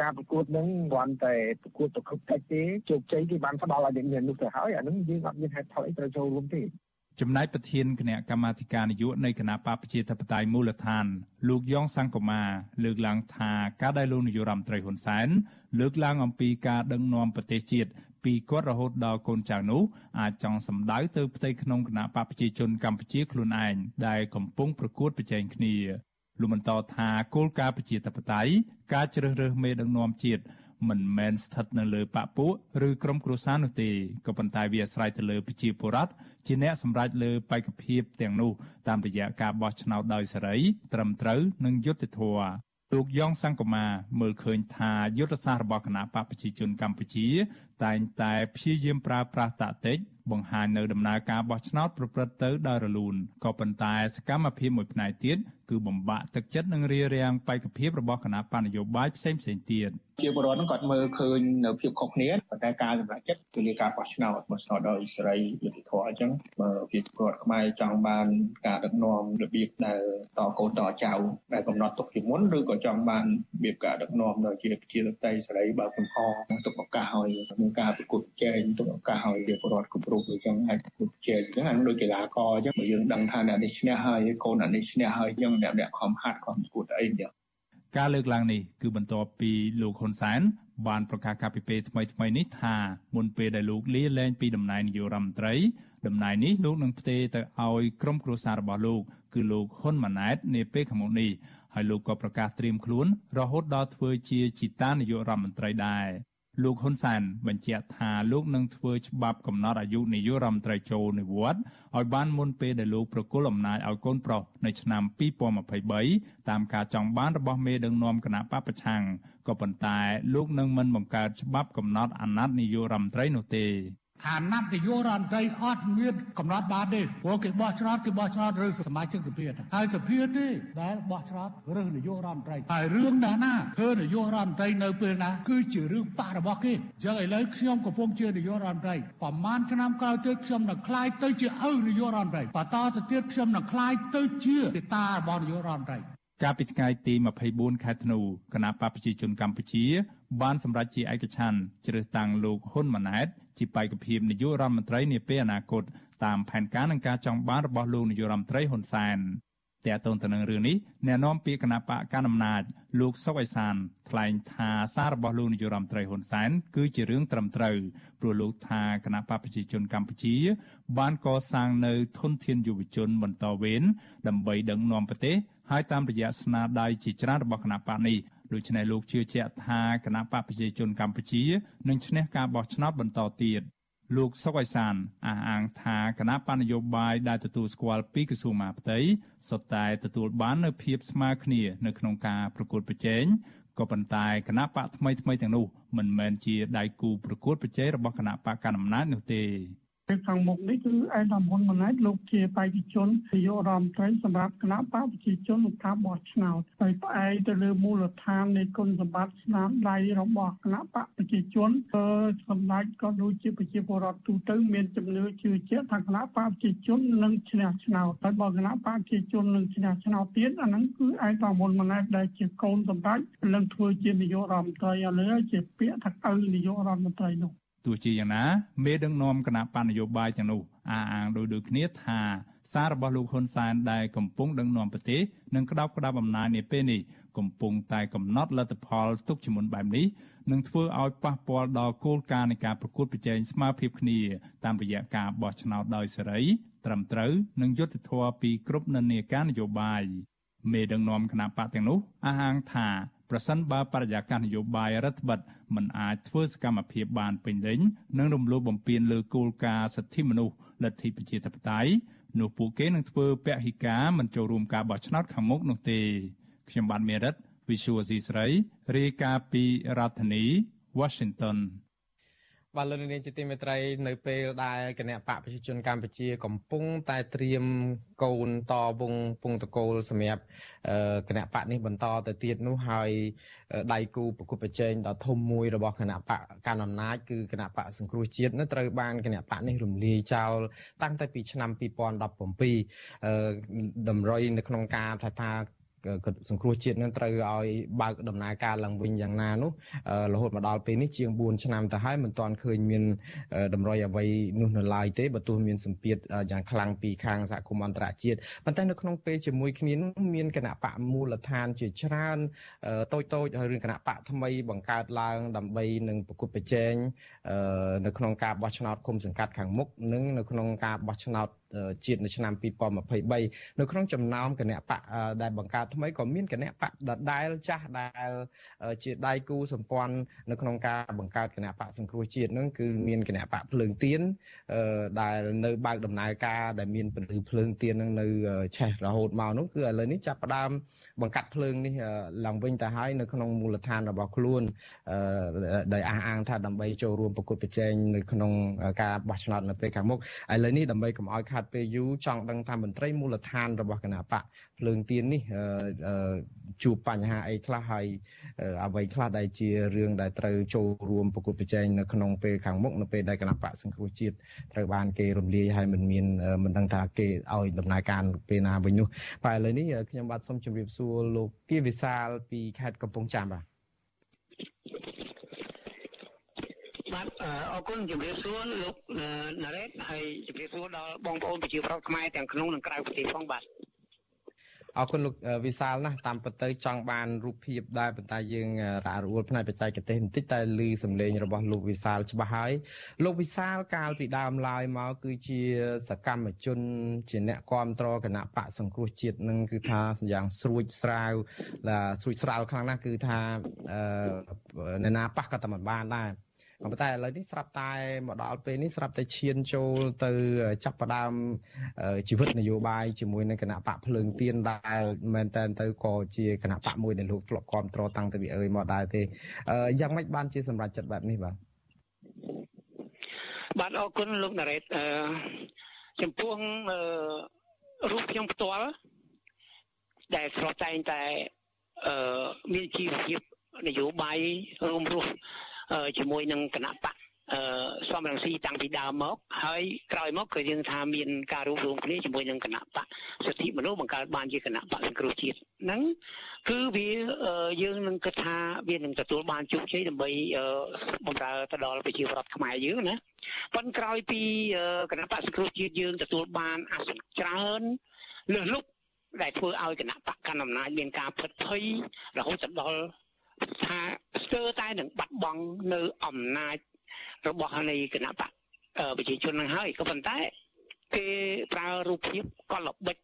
ការប្រកួតនឹងគ្រាន់តែប្រកួតប្រកបតិចទេជោគជ័យគេបានផ្ដល់ឲ្យអ្នកនោះទៅហើយអានឹងយើងអត់មានហេតុផលអីត្រូវចូលរួមទេ ចំណែកប្រធានគណៈកម្មាធិការនយោបាយនៃគណៈបកប្រជាធិបតេយ្យមូលដ្ឋាន លោកយ៉ងសង្គមាលើកឡើងថាការដែលលោកនាយរដ្ឋមន្ត្រីហ៊ុនសែនលើកឡើងអំពីការដឹកនាំប្រទេសជាតិពីគាត់រហូតដល់កូនចៅនោះអាចចង់សម្ដៅទៅផ្ទៃក្នុងគណៈបកប្រជាជនកម្ពុជាខ្លួនឯងដែលកំពុងប្រកួតប្រជែងគ្នាលោកបន្តថាគោលការណ៍ប្រជាធិបតេយ្យការជ្រើសរើសមេដឹកនាំជាតិ មិនមែនស្ថិតនៅលើបពពួកឬក្រុមគ្រួសារនោះទេក៏ប៉ុន្តែវាអាស្រ័យទៅលើប្រជាពលរដ្ឋជាអ្នកសម្រេចលើបេក្ខភាពទាំងនោះតាមរយៈការបោះឆ្នោតដោយសេរី ត្រឹមត្រូវនិងយុត្តិធម៌លោកយ៉ងសង្គមាមើលឃើញថាយុទ្ធសាស្ត្ររបស់គណៈបកប្រជាជនកម្ពុជាតែងតែព្យាយាមប្រើប្រាស់តាក់ទិកបង្ហាញនៅដំណើរការបោះឆ្នោតប្រព្រឹត្តទៅដោយរលូនក៏ប៉ុន្តែសកម្មភាពមួយផ្នែកទៀតគឺបំបាក់ទឹកចិត្តនិងរារាំងបេក្ខភាពរបស់គណៈបញ្ញយោបាយផ្សេងផ្សេងទៀតជាបរិវត្តគាត់មើលឃើញនៅភាពខុសគ្នាប៉ុន្តែការសម្រេចចិត្តគឺលើការបោះឆ្នោតបោះឆ្នោតដោយសេរីយុត្តិធម៌អញ្ចឹងបើជាពលរដ្ឋខ្មែរចង់បានការដឹកនាំរបៀបដែលតកូនតចៅដែលកំណត់ទុកជាមុនឬក៏ចង់បានរបៀបការដឹកនាំនៅជាប្រជាធិបតេយ្យសេរីបើកំហទុកឱកាសឲ្យមានការប្រកួតប្រជែងទុកឱកាសឲ្យពលរដ្ឋគ្រប់រូបអញ្ចឹងអាចប្រកួតប្រជែងអញ្ចឹងអានោះដូចកីឡាករអញ្ចឹងបើយើងដឹងថាអ្នកនេះឈ្នះហើយកូនអ្នកនេះឈ្នះហើយអញ្ចឹងអ្នកអ្នកខំហាត់ខំប្រកួតអីអញ្ចឹងការលើកឡើងនេះគឺបន្ទាប់ពីលោកហ៊ុនសែនបានប្រកាសកាលពីពេលថ្មីថ្មីនេះថាមុនពេលដែលលោកលាលែងពីតំណែងនាយករដ្ឋមន្ត្រីតំណែងនេះលោកនឹងផ្ទេរទៅឲ្យក្រុមគ្រួសាររបស់លោកគឺលោកហ៊ុនម៉ាណែតនាពេលខាងមុខនេះហើយលោកក៏ប្រកាសត្រៀមខ្លួនរហូតដល់ធ្វើជាជីតានាយករដ្ឋមន្ត្រីដែរ លោកហ៊ុនសែនបញ្ជាក់ថាលោកនឹងធ្វើច្បាប់កំណត់អាយុនាយករដ្ឋមន្ត្រីចូលនិវត្តន៍ឲ្យបានមុនពេលដែលលោកប្រគល់អំណាចឲ្យកូនប្រុសនៅឆ្នាំ2023តាមការចង់បានរបស់មេដឹកនាំគណៈបពប្រឆាំងក៏ប៉ុន្តែលោកនឹងមិនបង្កើតច្បាប់កំណត់អាណត្តិនាយករដ្ឋមន្ត្រីនោះទេ អាណត្តិនយោបាយរដ្ឋមន្ត្រីអត់មានកំណត់បានទេព្រោះគេបោះឆ្នោតគេបោះឆ្នោតឬសមាជិកសភាហើយសភាទេដែលបោះឆ្នោតរើសនយោបាយរដ្ឋមន្ត្រីហើយរឿងណាណាធ្វើនយោបាយរដ្ឋមន្ត្រីនៅពេលណាគឺជារឿងបាក់របស់គេអញ្ចឹងឥឡូវខ្ញុំកំពុងជានយោបាយរដ្ឋមន្ត្រីប្រហែលឆ្នាំក្រោយទៀតខ្ញុំនឹងក្លាយទៅជាឪនយោបាយរដ្ឋមន្ត្រីបន្តទៅទៀតខ្ញុំនឹងក្លាយទៅជាទេតារបស់នយោបាយរដ្ឋមន្ត្រីកាលពីថ្ងៃទី24ខែធ្នូគណៈបកប្រជាជនកម្ពុជា បានសម្រេចជាឯកច្ឆ័ន្ទជ្រើសតាំងលោកហ៊ុនម៉ាណែតជាបេក្ខភាពនាយករដ្ឋមន្ត្រីនាពេលអនាគតតាមផែនការនិងការចង់បានរបស់លោកនាយករដ្ឋមន្ត្រីហ៊ុនសែនតើតើទៅនឹងរឿងនេះអ្នកនាំពាក្យគណៈបកកណ្ដាលអំណាចលោកសុកអេសានថ្លែងថាសាររបស់លោកនាយករដ្ឋមន្ត្រីហ៊ុនសែនគឺជារឿងត្រឹមត្រូវព្រោះលោកថាគណៈបកប្រជាជនកម្ពុជា បានកសាងនៅធនធានយុវជនបន្តវេនដើម្បីដឹកនាំប្រទេសហើយតាមរយៈស្នាដៃជាច្រើនរបស់គណៈបកនេះ ដូច្នេះលោកជឿជាក់ថាគណៈបកប្រជាជនកម្ពុជានឹងឈ្នះការបោះឆ្នោតបន្តទៀតលោកសុកអេសានអះអាងថាគណៈបញ្ញយោបាយដែលទទួលស្គាល់ពីក្រសួងមហាផ្ទៃសុទ្ធតែទទួលបាននូវភាពស្មើគ្នានៅក្នុងការប្រកួតប្រជែងក៏ប៉ុន្តែគណៈបកថ្មីថ្មីទាំងនោះមិនមែនជាដៃគូប្រកួតប្រជែងរបស់គណៈបកកណ្ដាលអំណាចនោះទេ ពេលខាងមុខនេះគឺឯកឧត្តមហ៊ុនម៉ាណែតលោកជាបេក្ខជននាយករដ្ឋមន្ត្រីសម្រាប់គណៈបកប្រជាជនក្នុងការបោះឆ្នោតហើយផ្អែកទៅលើមូលដ្ឋាននៃគុណសម្បត្តិស្នាដៃរបស់គណៈបកប្រជាជនគឺសម្ដេចក៏ដូចជាប្រជាពលរដ្ឋទូទៅមានជំនឿជឿជាក់ថាគណៈបកប្រជាជននឹងឈ្នះឆ្នោតហើយបើគណៈបកប្រជាជននឹងឈ្នះឆ្នោតទៀតអាហ្នឹងគឺឯកឧត្តមហ៊ុនម៉ាណែតដែលជាកូនសម្ដេចនឹងធ្វើជានាយករដ្ឋមន្ត្រីឥឡូវជាពាក្យថាឪនាយករដ្ឋមន្ត្រីនោះ ទោះជាយ៉ាងណាមេដឹកនាំគណៈបញ្ញយោបាយទាំងនោះអះអាងដោយដូចគ្នាថាសាររបស់លោកហ៊ុនសែនដែលកំពុងដឹកនាំប្រទេសនិងក្តាប់ក្តាប់អំណាចនាពេលនេះកំពុងតែកំណត់លទ្ធផលទុកជាមុនបែបនេះនឹងធ្វើឲ្យប៉ះពាល់ដល់គោលការណ៍នៃការប្រកួតប្រជែងស្មើភាពគ្នាតាមរយៈការបោះឆ្នោតដោយសេរីត្រឹមត្រូវនិងយុត្តិធម៌ពីគ្រប់និន្នាការនយោបាយមេដឹកនាំគណៈបកទាំងនោះអះអាងថា ប្រសិនបើបរិយាកាសនយោបាយរដ្ឋបិទមិនអាចធ្វើសកម្មភាពបានពេញលេញនិងរំលោភបំពានលើគោលការណ៍សិទ្ធិមនុស្សលទ្ធិប្រជាធិបតេយ្យនោះពួកគេនឹងធ្វើពហិការមិនចូលរួមការបោះឆ្នោតខាងមុខនោះទេខ្ញុំបាទមេរិត Visual C ស្រីរាយការណ៍ពីរដ្ឋធានី Washington បាទលោកនាងជាទីមេត្រីនៅពេលដែលគណៈបកប្រជាជនកម្ពុជាកំពុងតែត្រៀមកូនតវងពងតកូលសម្រាប់គណៈបកនេះបន្តទៅទៀតនោះហើយដៃគូប្រគល់ប្រជែងដ៏ធំមួយរបស់គណៈបកកណ្ដាលអំណាចគឺគណៈបកសង្គ្រោះជាតិនោះត្រូវបានគណៈបកនេះរំលាយចោលតាំងតែពីឆ្នាំ2017តម្រុយនៅក្នុងការថាថា សង្គ្រោះជាតិនឹងត្រូវឲ្យបើកដំណើរការឡើងវិញយ៉ាងណានោះរហូតមកដល់ពេលនេះជាង4ឆ្នាំទៅហើយមិនទាន់ឃើញមានតម្រុយអ្វីនោះនៅឡើយទេបើទោះមានសម្ពាធយ៉ាងខ្លាំងពីខាងសហគមន៍អន្តរជាតិប៉ុន្តែនៅក្នុងពេលជាមួយគ្នានោះមានគណៈបកមូលដ្ឋានជាច្រើនតូចតូចហើយរឿងគណៈបកថ្មីបង្កើតឡើងដើម្បីនឹងប្រគល់ប្រជែងនៅក្នុងការបោះឆ្នោតគុំសង្កាត់ខាងមុខនិងនៅក្នុងការបោះឆ្នោតជាតិនៅឆ្នាំ2023នៅក្នុងចំណោមគណៈបកដែលបង្កើតថ្មីក៏មានគណៈបកដដែលចាស់ដែលជាដៃគូសម្ព័ន្ធនៅក្នុងការបង្កើតគណៈបកសង្គ្រោះជាតិនឹងគឺមានគណៈបកភ្លើងទៀនដែលនៅបើកដំណើរការដែលមានពលឺភ្លើងទៀននឹងនៅឆេះរហូតមកនោះគឺឥឡូវនេះចាប់ផ្ដើមបង្កាត់ភ្លើងនេះឡើងវិញទៅហើយនៅក្នុងមូលដ្ឋានរបស់ខ្លួនដោយអះអាងថាដើម្បីចូលរួមប្រកួតប្រជែងនៅក្នុងការបោះឆ្នោតនៅពេលខាងមុខឥឡូវនេះដើម្បីកុំឲ្យខាត់ពេលយូរចង់ដឹងថាមន្ត្រីមូលដ្ឋានរបស់គណៈបកភ្លើងទៀននេះជួបបញ្ហាអីខ្លះហើយអ្វីខ្លះដែលជារឿងដែលត្រូវចូលរួមប្រកួតប្រជែងនៅក្នុងពេលខាងមុខនៅពេលដែលគណៈបកសង្គ្រោះជាតិត្រូវបានគេរំលាយហើយមិនមានមិនដឹងថាគេឲ្យដំណើរការពេលណាវិញនោះតែឥឡូវនេះខ្ញុំបាទសូមជម្រាបសួរលោកគីវិសាលពីខេត្តកំពង់ចាមបាទបាទអរគុណជំរាបសួរលោកណារ៉េតហើយជំរាបសួរដល់បងប្អូនប្រជាប្រដ្ឋខ្មែរទាំងក្នុងនិងក្រៅប្រទេសផងបាទ អរគុណលោកវិសាលណាស់តាមពិតទៅចង់បានរូបភាពដែរប៉ុន្តែយើងរអាក់រអួលផ្នែកបច្ចេកទេសបន្តិចតែឮសំឡេងរបស់លោកវិសាលច្បាស់ហើយលោកវិសាលកាលពីដើមឡើយមកគឺជាសកម្មជន ជាអ្នកគ្រប់គ្រងគណៈបកសង្គ្រោះជាតិនឹងគឺថាយ៉ាងស្រួចស្រាវស្រួចស្រាវខ្លាំងណាស់គឺថានរណាប៉ះក៏តែមិនបានដែរ ប៉ុន្តែឥឡូវនេះស្រាប់តែមកដល់ពេលនេះស្រាប់តែឈានចូលទៅចាប់ផ្ដើមជីវិតនយោបាយជាមួយនឹងគណៈបកភ្លើងទៀនដែលមែនតើទៅក៏ជាគណៈបកមួយដែលលោកធ្លាប់គ្រប់គ្រងតាំងពីអើយមកដែរទេយ៉ាងម៉េចបានជាសម្រេចចិត្តបែបនេះបាទបាទអរគុណលោកណារ៉េតអឺចំពោះរូបខ្ញុំផ្ទាល់ដែលស្រស់តែងតែអឺមានជីវភាពនយោបាយរួមរស់ ជាមួយនឹងគណៈបកអឺសំរងស៊ីតាំងពីដើមមក ហើយក្រោយមកក៏យើងថាមានការរួមរួមគ្នាជាមួយនឹងគណៈបកសិទ្ធិមនុស្សបង្កើតបានជាគណៈបកសង្គ្រោះជាតិហ្នឹងគឺវាយើងនឹងគិតថាវានឹងទទួលបានជោគជ័យដើម្បីបំរើទៅដល់ប្រជាពលរដ្ឋខ្មែរយើងណាប៉ុន្តែក្រោយពីគណៈបកសង្គ្រោះជាតិយើងទទួលបានអាសនៈច្រើនលើសលុបដែលធ្វើឲ្យគណៈបកកណ្ដាលអំណាចមានការផិតភ័យរហូតដល់ ថាស្ទើរតែនឹងបាត់បង់នៅអំណាចរបស់នៃគណៈបកប្រជាជននឹងហើយក៏ប៉ុន្តែគេប្រើរូបភាពកលបិច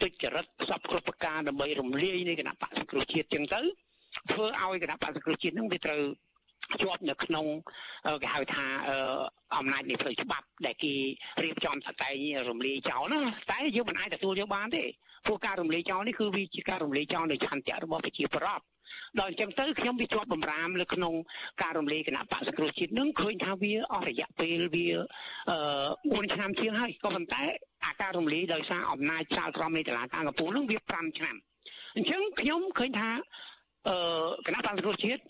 ទុច្ចរិតសពគ្រប់ប្រការដើម្បីរំលាយនៃគណៈបកសង្គ្រោះជាតិចឹងទៅធ្វើឲ្យគណៈបកសង្គ្រោះជាតិនឹងវាត្រូវជាប់នៅក្នុងគេហៅថាអំណាចនៃផ្លូវច្បាប់ ដែលគេរៀបចំសតែងរំលាយចោលណាតែយើងមិនអាចទទួលយកបានទេព្រោះការរំលាយចោលនេះគឺវាជាការរំលាយចោលនៃឆន្ទៈរបស់ប្រជាពលរដ្ឋ ដល់អញ្ចឹងទៅខ្ញុំវាជាប់បំរាមលើក្នុងការរំលាយគណៈបកសង្គ្រោះជាតិនឹងឃើញថាវាអស់រយៈពេលវាអឺ4ឆ្នាំជាងហើយក៏ប៉ុន្តែអាការរំលាយដោយសារអំណាចសាលក្រមនៃតឡាការកំពូលនឹងវា5ឆ្នាំអញ្ចឹងខ្ញុំឃើញថាអឺគណៈបកសង្គ្រោះជាតិ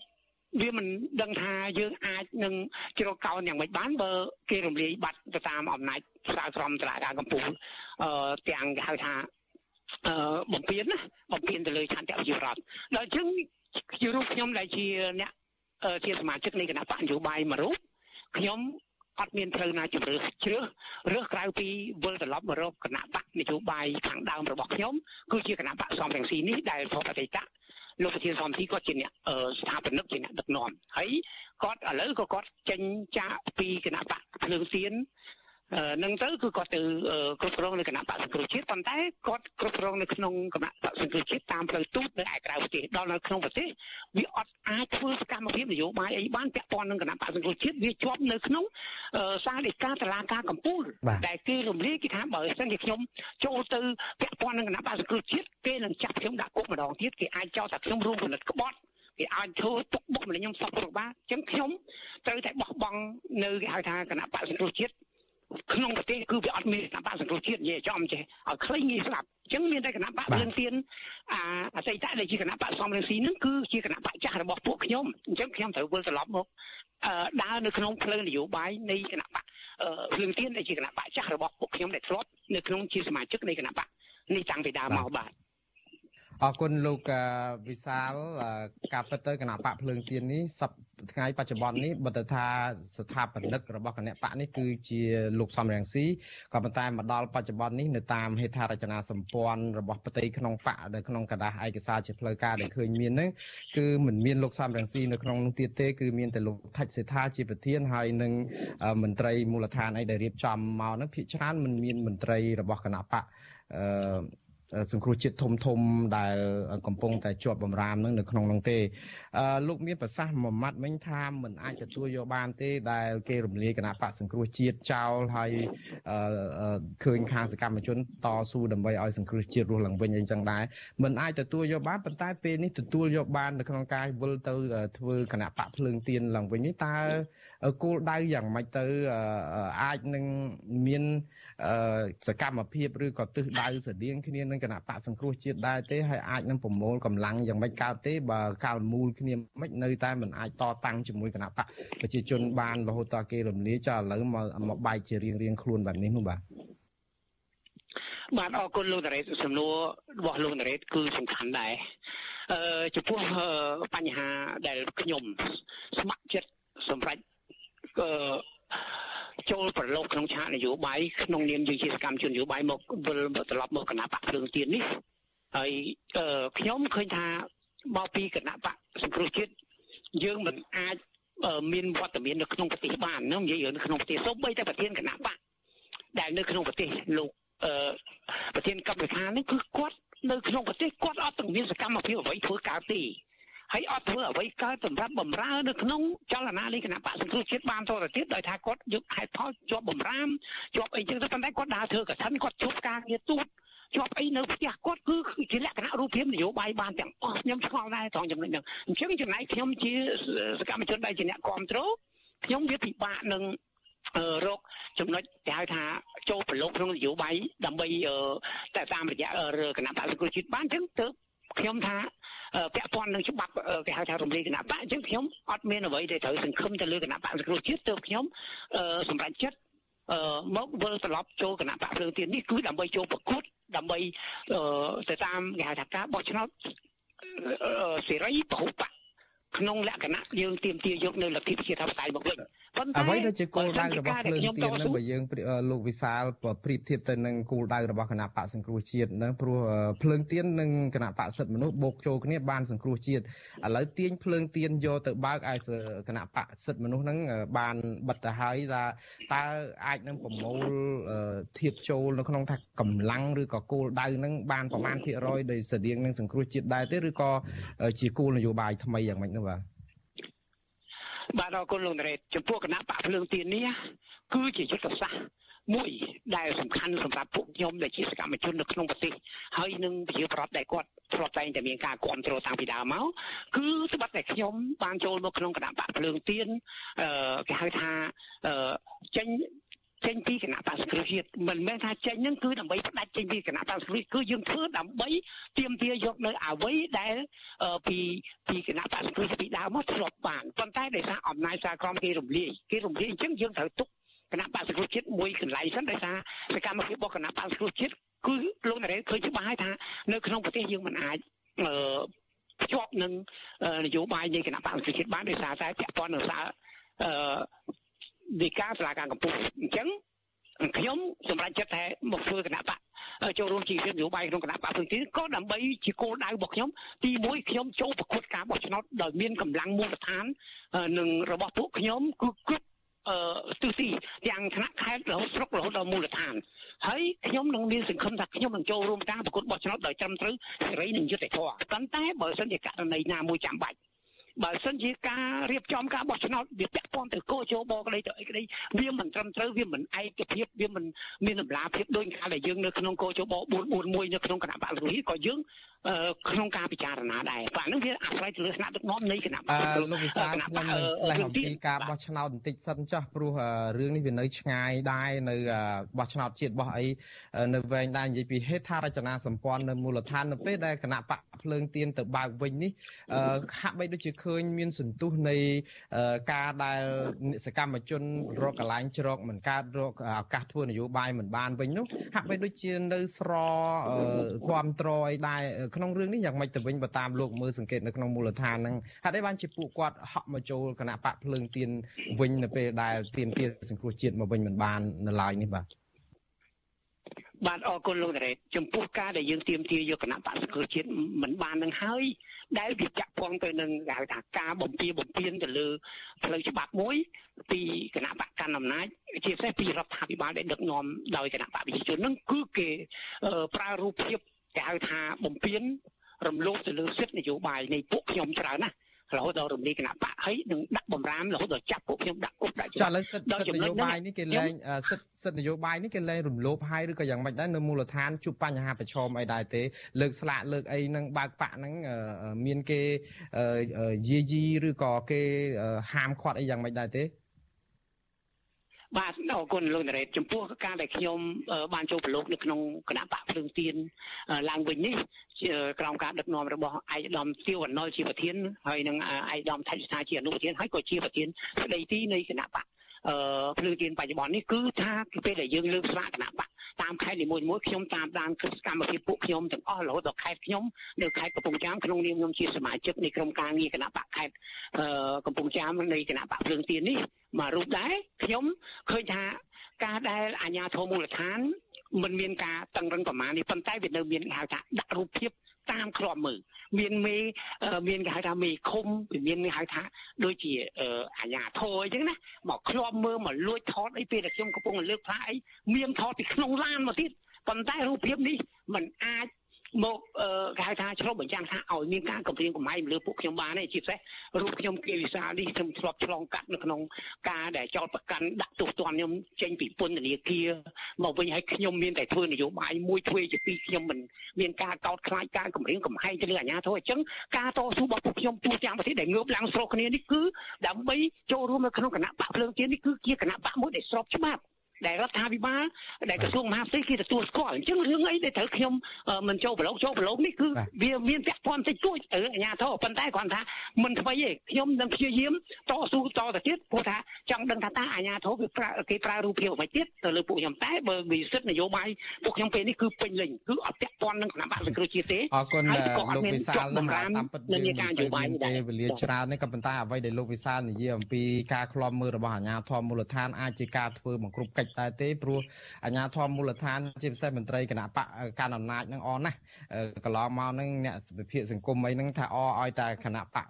វាមិនដឹងថាយើងអាចនឹងជ្រកកោនយ៉ាងម៉េចបានបើគេរំលាយបាត់ទៅតាមអំណាចសាលក្រមតឡាការកំពូលអឺទាំងគេហៅថាអឺបំពេញណាបំពេញទៅលើឆន្ទៈប្រជាប្រដ្ឋដល់អញ្ចឹង ជារូបខ្ញុំដែលជាអ្នកជាសមាជិកនៃគណៈបកនយោបាយមួយរូបខ្ញុំអត់មានផ្លូវណាជំរឿជ្រើសរើសក្រៅពីវិលត្រឡប់មករកគណៈបកនយោបាយខាងដើមរបស់ខ្ញុំគឺជាគណៈបកសំរងស៊ីនេះដែលប្រអតីតលោកប្រធានសំទីគាត់ជាអ្នកស្ថាបនិកជាអ្នកដឹកនាំហើយគាត់ឥឡូវក៏គាត់ចេញចាកពីគណៈបកភ្លើងសៀន នឹងទៅគឺគាត់ទៅគ្រប់គ្រងនៅគណៈបក្សសង្គ្រោះជាតិប៉ុន្តែគាត់គ្រប់គ្រងនៅក្នុងគណៈបក្សសង្គ្រោះជាតិតាមផ្លូវទូតនៅឯក្រៅប្រទេសដល់នៅក្នុងប្រទេសវាអត់អាចធ្វើសកម្មភាពនយោបាយអីបានពាក់ព័ន្ធនឹងគណៈបក្សសង្គ្រោះជាតិវាជាប់នៅក្នុងសារដីកាតឡាការកម្ពុជាដែលគេរំលាយគេថាបើសិនជាខ្ញុំចូលទៅពាក់ព័ន្ធនឹងគណៈបក្សសង្គ្រោះជាតិគេនឹងចាប់ខ្ញុំដាក់គុកម្ដងទៀតគេអាចចោទថាខ្ញុំរួមគំនិតក្បត់គេអាចធ្វើទុកបុកម្លេចខ្ញុំសពរបស់អញ្ចឹងខ្ញុំត្រូវតែបោះបង់នៅគេហៅថាគណៈបក្សសង្គ្រោះជាតិ ក្នុងប្រទេសគឺវាអត់មានគណៈបកសង្គ្រោះជាតិនិយាយចំចេះឲ្យខ្លីងាយស្ដាប់អញ្ចឹងមានតែគណៈបកលឿនទៀនអាអតីតដែលជាគណៈបកសំរងស៊ីនឹងគឺជាគណៈបកចាស់របស់ពួកខ្ញុំអញ្ចឹងខ្ញុំត្រូវវិលត្រឡប់មកដើរនៅក្នុងផ្លូវនយោបាយនៃគណៈបកលឿនទៀនដែលជាគណៈបកចាស់របស់ពួកខ្ញុំដែលធ្លាប់នៅក្នុងជាសមាជិកនៃគណៈបកនេះតាំងពីដើមមកបាទ អរគុណលោកវិសាលការពិតទៅគណៈបកភ្លើងទៀននេះសពថ្ងៃបច្ចុប្បន្ននេះបើទៅថាស្ថាបនិករបស់គណៈបកនេះគឺជាលោកសំរងស៊ីក៏ប៉ុន្តែមកដល់បច្ចុប្បន្ននេះនៅតាមហេដ្ឋារចនាសម្ព័ន្ធរបស់ប្រទេសក្នុងបកនៅក្នុងกระดาษឯកសារជាផ្លូវការដែលឃើញមានហ្នឹងគឺមិនមានលោកសំរងស៊ីនៅក្នុងនោះទៀតទេគឺមានតែលោកថាច់សេដ្ឋាជាប្រធានហើយនឹងមន្ត្រីមូលដ្ឋានអីដែលរៀបចំមកហ្នឹងភាគច្រើនមិនមានមន្ត្រីរបស់គណៈបកអឺ សង្គ្រោះជាតិធំធំដែលកំពុងតែជាប់បំរាមនឹងនៅក្នុងនោះទេលោកមានប្រសាសន៍មួយម៉ាត់មិញថាមិនអាចទទួលយកបានទេដែលគេរំលាយគណៈបកសង្គ្រោះជាតិចោលហើយឃើញខាងសកម្មជនតស៊ូដើម្បីឲ្យសង្គ្រោះជាតិរស់ឡើងវិញអីចឹងដែរមិនអាចទទួលយកបានប៉ុន្តែពេលនេះទទួលយកបាននៅក្នុងការវិលទៅធ្វើគណៈបកភ្លើងទៀនឡើងវិញនេះតើ គោលដៅយ៉ាងម៉េចទៅអាចនឹងមានសកម្មភាពឬក៏ទិសដៅស្តៀងគ្នានឹងគណៈបកសង្គ្រោះជាតិដែរទេហើយអាចនឹងប្រមូលកម្លាំងយ៉ាងម៉េចកើតទេបើកាលមូលគ្នាមិននៅតែមិនអាចតតាំងជាមួយគណៈបកប្រជាជនបានរហូតដល់គេរំលាយចោលឥឡូវមកមកបែកជារៀងរៀងខ្លួនបែបនេះនោះបាទបាទអរគុណលោកតារ៉េតសំណួររបស់លោកតារ៉េតគឺសំខាន់ដែរអឺចំពោះបញ្ហាដែលខ្ញុំស្ម័គ្រចិត្តសម្រាប់អឺ ចូលប្រឡូកក្នុងឆាកនយោបាយក្នុងនាមយើងជាសកម្មជននយោបាយមកវិលត្រឡប់មកគណៈបកភ្លើងទៀននេះហើយខ្ញុំឃើញថាមកពីគណៈបកសង្គ្រោះជាតិយើងមិនអាចមានវត្តមាននៅក្នុងប្រទេសបាននឹងនិយាយនៅក្នុងប្រទេសសូម្បីតែប្រធានគណៈបកដែលនៅក្នុងប្រទេសលោកប្រធានកម្មវិធីនេះគឺគាត់នៅក្នុងប្រទេសគាត់អត់ទាំងមានសកម្មភាពអ្វីធ្វើកើតទេ ហើយអត់ធ្វើអ្វីកើតសម្រាប់បំរើនៅក្នុងចលនានៃគណៈបកសង្គ្រោះជាតិបានតទៅទៀតដោយថាគាត់យកហេតុផលជាប់បំរាមជាប់អីចឹងទៅប៉ុន្តែគាត់ដើរធ្វើកសិនគាត់ជួបការងារទូតជាប់អីនៅផ្ទះគាត់គឺជាលក្ខណៈរូបភាពនយោបាយបានទាំងអស់ខ្ញុំឆ្ងល់ដែរត្រង់ចំណុចហ្នឹងអញ្ចឹងចំណែកខ្ញុំជាសកម្មជនដែលជាអ្នកគ្រប់គ្រងខ្ញុំវាពិបាកនឹងរកចំណុចគេហៅថាចូលប្រឡូកក្នុងនយោបាយដើម្បីតែតាមរយៈគណៈបកសង្គ្រោះជាតិបានអញ្ចឹងទៅខ្ញុំថា ពាក់ព័ន្ធនឹងច្បាប់គេហៅថារំលាយគណៈបកអញ្ចឹងខ្ញុំអត់មានអ្វីដែលត្រូវសង្ឃឹមទៅលើគណៈបកសង្គ្រោះជាតិទើបខ្ញុំសម្រេចចិត្តអឺមកវិលត្រឡប់ចូលគណៈបកភ្លើងទៀននេះគឺដើម្បីចូលប្រកួតដើម្បីទៅតាមគេហៅថាការបោះឆ្នោតសេរីពហុបកក្នុងលក្ខណៈយើងទៀមទាយកនៅលទ្ធិប្រជាធិបតេយ្យមកវិញប៉ុន្តែអ្វីដែលជាគោលដៅរបស់ភ្លើងទៀននឹងបើយើងលោកវិសាលប្រៀបធៀបទៅនឹងគោលដៅរបស់គណៈបកសង្គ្រោះជាតិនឹងព្រោះភ្លើងទៀននិងគណៈបកសិទ្ធិមនុស្សបូកចូលគ្នាបានសង្គ្រោះជាតិឥឡូវទាញភ្លើងទៀនយកទៅបើកឲ្យគណៈបកសិទ្ធិមនុស្សនឹងបានបិទទៅហើយថាតើអាចនឹងប្រមូលធៀបចូលនៅក្នុងថាកម្លាំងឬក៏គោលដៅនឹងបានប្រមាណភាគរយដោយស្តៀងនឹងសង្គ្រោះជាតិដែរទេឬក៏ជាគោលនយោបាយថ្មីយ៉ាងម៉េចនោះបាទ បាទអរគុណលោកនារ៉េតចំពោះគណៈបកភ្លើងទៀននេះគឺជាយុទ្ធសាស្ត្រមួយដែលសំខាន់សម្រាប់ពួកខ្ញុំដែលជាសកម្មជននៅក្នុងប្រទេសហើយនឹងប្រជាប្រដ្ឋដែលគាត់ធ្លាប់តែងតែមានការគ្រប់គ្រងតាំងពីដើមមកគឺស្បတ်តែខ្ញុំបានចូលមកក្នុងគណៈបកភ្លើងទៀនអឺគេហៅថាអឺចេញ ចេញពីគណៈបក្សសង្គ្រោះជាតិមិនមែនថាចេញហ្នឹងគឺដើម្បីផ្ដាច់ចេញពីគណៈបក្សសង្គ្រោះគឺយើងធ្វើដើម្បីទាមទារយកនៅអ្វីដែលពីពីគណៈបក្សសង្គ្រោះពីដើមមកធ្លាប់បានប៉ុន្តែដោយសារអំណាចសារក្រមគេរំលាយគេរំលាយអញ្ចឹងយើងត្រូវទុកគណៈបក្សសង្គ្រោះជាតិមួយកន្លែងសិនដោយសារសកម្មភាពរបស់គណៈបក្សសង្គ្រោះជាតិគឺលោកនារ៉េឃើញច្បាស់ហើយថានៅក្នុងប្រទេសយើងមិនអាចអឺភ្ជាប់នឹងនយោបាយនៃគណៈបក្សសង្គ្រោះជាតិបានដោយសារតែពាក់ព័ន្ធនឹងសារអឺ នៃការស្លាការកម្ពុជាអញ្ចឹងខ្ញុំសម្រេចចិត្តថាមកធ្វើគណៈបកចូលរួមជាវិនយោបាយក្នុងគណៈបកផ្សេងទៀតក៏ដើម្បីជាគោលដៅរបស់ខ្ញុំទី1ខ្ញុំចូលប្រកួតការបោះឆ្នោតដោយមានកម្លាំងមូលដ្ឋាននឹងរបស់ពួកខ្ញុំគឺគ្រប់អឺទិសទីទាំងថ្នាក់ខេត្តរហូតស្រុករហូតដល់មូលដ្ឋានហើយខ្ញុំនឹងមានសង្ឃឹមថាខ្ញុំនឹងចូលរួមការប្រកួតបោះឆ្នោតដោយត្រឹមត្រូវសេរីនិងយុត្តិធម៌ប៉ុន្តែបើសិនជាករណីណាមួយចាំបាច់ បើសិនជាការរៀបចំការបោះឆ្នោតវាពាក់ព័ន្ធទៅកោជបក្តីទៅអីក្តីវាមិនត្រឹមត្រូវវាមិនឯកភាពវាមិនមានតម្លាភាពដូចកាលដែលយើងនៅក្នុងកោជប441នៅក្នុងគណៈបកលោកហ៊ីក៏យើងក្នុងការពិចារណាដែរបាទហ្នឹងវាអាស្រ័យទៅលើថ្នាក់ដឹកនាំនៃគណៈបកលោកវិសាលខ្ញុំនឹងស្លេះអំពីការបោះឆ្នោតបន្តិចសិនចាស់ព្រោះរឿងនេះវានៅឆ្ងាយដែរនៅបោះឆ្នោតជាតិបោះអីនៅវែងដែរនិយាយពីហេដ្ឋារចនាសម្ព័ន្ធនៅមូលដ្ឋាននៅពេលដែលគណៈបកភ្លើងទៀនទៅបើកវិញនេះហាក់បីដូចជាឃើញមានសន្ទុះនៃការដែលសកម្មជនរកកន្លែងជ្រកមិនកើតរកឱកាសធ្វើនយោបាយមិនបានវិញនោះហាក់បីដូចជានៅស្រគ្រប់ត្រអីដែរក្នុងរឿងនេះយ៉ាងម៉េចទៅវិញបើតាមលោកមើលសង្កេតនៅក្នុងមូលដ្ឋានហ្នឹងហេតុអីបានជាពួកគាត់ហក់មកចូលគណៈបកភ្លើងទៀនវិញនៅពេលដែលទៀនទៀនសង្គ្រោះជាតិមកវិញមិនបាននៅឡើយនេះបាទបាទអរគុណលោកតារ៉េតចំពោះការដែលយើងទៀមទាយកគណៈបកសង្គ្រោះជាតិមិនបាននឹងហើយដែលវាចាក់ពងទៅនឹងគេហៅថាការបំពៀបំពៀនទៅលើផ្លូវច្បាប់មួយ ពីគណៈបកកណ្ដាលអំណាចជាពិសេសពីរដ្ឋាភិបាលដែលដឹកនាំដោយគណៈបកប្រជាជននឹងគឺគេប្រើរូបភាព គេហៅថាបំពេញរំលោភទៅលើសិទ្ធិនយោបាយនៃពួកខ្ញុំច្រើនណាស់រហូតដល់រំលាយគណៈបកហើយនឹងដាក់បំរាមរហូតដល់ចាប់ពួកខ្ញុំដាក់គុកដាក់ចាឥឡូវសិទ្ធិសិទ្ធិនយោបាយនេះគេលែងសិទ្ធិសិទ្ធិនយោបាយនេះគេលែងរំលោភហើយឬក៏យ៉ាងម៉េចដែរនៅមូលដ្ឋានជួបបញ្ហាប្រឈមអីដែរទេលើកស្លាកលើកអីនឹងបើកបកហ្នឹងមានគេយាយីឬក៏គេហាមឃាត់អីយ៉ាងម៉េចដែរទេ បាទអរគុណលោកនារ៉េតចំពោះការដែលខ្ញុំបានចូលប្រឡូកនៅក្នុងគណៈបកភ្លើងទៀនឡើងវិញនេះក្រោមការដឹកនាំរបស់ឯកឧត្តមសៀវអនុលជាប្រធានហើយនិងឯកឧត្តមថៃស្ថាជាអនុប្រធានហើយក៏ជាប្រធានស្ដីទីនៃគណៈបកអឺ ភ្លើងទៀនបច្ចុប្បន្ននេះគឺថាពេលដែលយើងលើកស្លាកគណៈបកតាមខេត្តនីមួយៗខ្ញុំតាមដានគឺសកម្មភាពពួកខ្ញុំទាំងអស់រហូតដល់ខេត្តខ្ញុំនៅខេត្តកំពង់ចាមក្នុងនាមខ្ញុំជាសមាជិកនៃក្រុមការងារគណៈបកខេត្តអឺកំពង់ចាមនៃគណៈបកភ្លើងទៀននេះមករូបដែរខ្ញុំឃើញថាការដែលអាជ្ញាធរមូលដ្ឋានមិនមានការតឹងរឹងប្រមាណនេះប៉ុន្តែវានៅមានហៅថាដាក់រូបភាព តាមគ្រាប់មើលមានមេមានគេហៅថាមេឃុំមានគេហៅថាដូចជាអាញាធរអញ្ចឹងណាមកគ្រាប់មើលមកលួចថតអីពេលដែលខ្ញុំកំពុងលើកផ្លាកអីមានថតពីក្នុងឡានមកទៀតប៉ុន្តែរូបភាពនេះมันអាច មកគេហៅថាឆ្លុះបញ្ចាំងថាឲ្យមានការកម្រៀងកំហែងលើពួកខ្ញុំបានទេជាពិសេសរូបខ្ញុំគេវិសាលនេះខ្ញុំធ្លាប់ឆ្លងកាត់នៅក្នុងការដែលចោតប្រកាន់ដាក់ទោសទណ្ឌខ្ញុំចេញពីពន្ធនាគារមកវិញឲ្យខ្ញុំមានតែធ្វើនយោបាយមួយធ្វើជាពីរខ្ញុំមិនមានការកោតខ្លាចការកម្រៀងកំហែងទៅលើអាជ្ញាធរអញ្ចឹងការតស៊ូរបស់ពួកខ្ញុំទូទាំងប្រទេសដែលងើបឡើងស្រុកគ្នានេះគឺដើម្បីចូលរួមនៅក្នុងគណៈបកភ្លើងទៀននេះគឺជាគណៈបកមួយដែលស្របច្បាប់ ដែលរដ្ឋាភិបាលដែលក្រសួងមហាផ្ទៃគេទទួលស្គាល់អញ្ចឹងរឿងអីដែលត្រូវខ្ញុំមិនចូលប្រឡូកចូលប្រឡូកនេះគឺវាមានពាក់ព័ន្ធតិចតួចទៅអាជ្ញាធរប៉ុន្តែគាត់ថាមិនថ្មីទេខ្ញុំនឹងព្យាយាមតស៊ូតទៅទៀតព្រោះថាចង់ដឹងថាតើអាជ្ញាធរវាប្រើគេប្រើរូបភាពអ្វីទៀតទៅលើពួកខ្ញុំតែបើវិសិទ្ធនយោបាយពួកខ្ញុំពេលនេះគឺពេញលេញគឺអត់ពាក់ព័ន្ធនឹងគណៈបកសង្គ្រោះជាតិទេអរគុណលោកវិសាលនឹងតាមពិតយើងការនយោបាយនេះវេលាច្រើននេះក៏ប៉ុន្តែអ្វីដែលលោកវិសាលនិយាយអំពីការឃ្លាំមើលរបស់អាជ្ញាធរមូលដ្ឋានអាចជាការធ្វើមកគ្រប់កិច្ចតែទេព្រោះអាជ្ញាធរមូលដ្ឋានជាពិសេសមន្ត្រីគណៈបកកាន់អំណាចនឹងអនណាកន្លងមកនឹងអ្នកវិភាគសង្គមអីហ្នឹងថាអឲ្យតែគណៈបក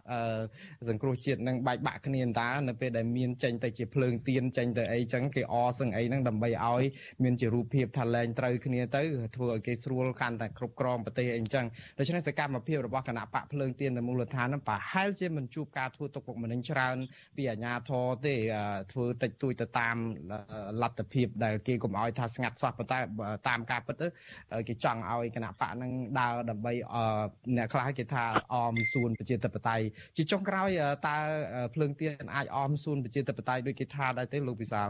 សង្គ្រោះជាតិនឹងបែកបាក់គ្នាតានៅពេលដែលមានចេញទៅជាភ្លើងទៀនចេញទៅអីចឹងគេអសឹងអីហ្នឹងដើម្បីឲ្យមានជារូបភាពថាលែងត្រូវគ្នាទៅធ្វើឲ្យគេស្រួលកាន់តែគ្រប់គ្រងប្រទេសអីចឹងដូច្នេះសកម្មភាពរបស់គណៈបកភ្លើងទៀននៅមូលដ្ឋានហ្នឹងប្រហែលជាមិនជួបការធ្វើទុកបុកម្នេញច្រើនពីអាជ្ញាធរទេធ្វើតិចតួចទៅតាមលទ្ធភាពដែលគេកុំឲ្យថាស្ងាត់សោះប៉ុន្តែតាមការពិតទៅគេចង់ឲ្យគណៈបកនឹងដើរដើម្បីអ្នកខ្លះគេថាអមសួនប្រជាធិបតេយ្យជាចុងក្រោយតើភ្លើងទៀនអាចអមសួនប្រជាធិបតេយ្យដូចគេថាដែរទេលោកវិសាល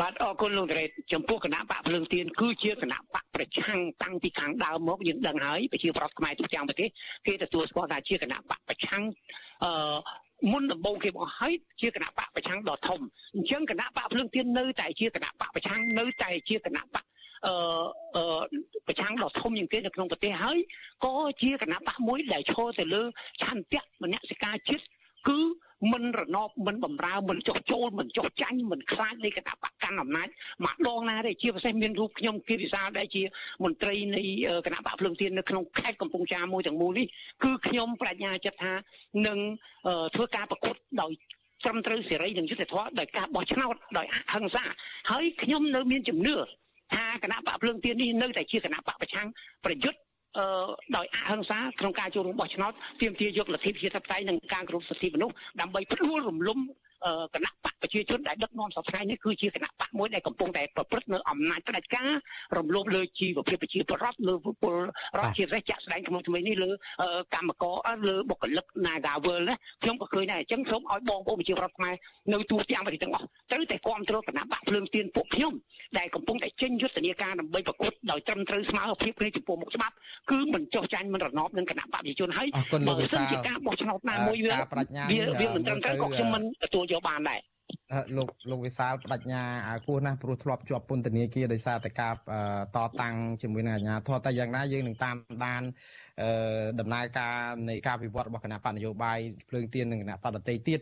បាទអរគុណលោកតារ៉េតចំពោះគណៈបកភ្លើងទៀនគឺជាគណៈបកប្រឆាំងតាំងពីខាងដើមមកយើងដឹងហើយប្រជាប្រដ្ឋខ្មែរទូទាំងប្រទេសគេទទួលស្គាល់ថាជាគណៈបកប្រឆាំងអឺ មុនដំបូងគេមកឲ្យជាគណៈបកប្រឆាំងដ៏ធំអញ្ចឹងគណៈបកភ្លើងទៀននៅតែជាគណៈបកប្រឆាំងនៅតែជាគណៈបកអឺអឺប្រឆាំងដ៏ធំជាងគេនៅក្នុងប្រទេសហើយក៏ជាគណៈបកមួយដែលឈរទៅលើឆន្ទៈមនសិការជាតិ គឺមិនរណបមិនបំរើមិនចុះចូលមិនចុះចាញ់មិនខ្លាចនៃគណៈបកកាន់អំណាចម្ដងណាទេជាពិសេសមានរូបខ្ញុំគិរិសាលដែលជាមន្ត្រីនៃគណៈបកភ្លើងទៀននៅក្នុងខេត្តកំពង់ចាមមួយទាំងមូលនេះគឺខ្ញុំបញ្ញាចិត្តថានឹងធ្វើការប្រកួតដោយត្រឹមត្រូវសេរីនិងយុត្តិធម៌ដោយការបោះឆ្នោតដោយអហិង្សាហើយខ្ញុំនៅមានជំនឿថាគណៈបកភ្លើងទៀននេះនៅតែជាគណៈបកប្រឆាំងប្រយុទ្ធ អឺដោយអហិង្សាក្នុងការចូលរួមបោះឆ្នោតទាមទារយកលទ្ធិប្រជាធិបតេយ្យនិងការគោរពសិទ្ធិមនុស្សដើម្បីផ្ដួលរំលំ គណៈបកប្រជាជនដែលដឹកនាំសប្តាហ៍នេះគឺជាគណៈបកមួយដែលកំពុងតែប្រព្រឹត្តនៅអំណាចផ្ដាច់ការរំលោភលើជីវភាពប្រជាពលរដ្ឋលើពលរដ្ឋជាពិសេសចាក់ស្ដែងក្នុងថ្មីនេះលើកម្មករលើបុគ្គលិក Nagawal ណាខ្ញុំក៏ឃើញដែរអញ្ចឹងសូមឲ្យបងប្អូនប្រជាពលរដ្ឋខ្មែរនៅទូទាំងប្រទេសទាំងអស់ត្រូវតែគ្រប់គ្រងគណៈបកភ្លើងទៀនពួកខ្ញុំដែលកំពុងតែចេញយុទ្ធនាការដើម្បីប្រកួតដោយត្រឹមត្រូវស្មើភាពគ្នាចំពោះមុខច្បាប់គឺមិនចោះចាញ់មិនរណបនឹងគណៈបកប្រជាជនហើយបើសិនជាការបោះឆ្នោតណាមួយវាវាមិនត្រឹមត្រូវក៏ខ្ញុំមិនទទួលយកបានដែរលោកលោកវិសាលបដញ្ញាគោះណាស់ព្រោះធ្លាប់ជាប់ពន្ធនាគារដោយសារតែការតតាំងជាមួយនឹងអាជ្ញាធរតែយ៉ាងណាយើងនឹងតាមដានដំណើរការនៃការវិវត្តរបស់គណៈបកនយោបាយភ្លើងទៀននិងគណៈបកដតីទៀត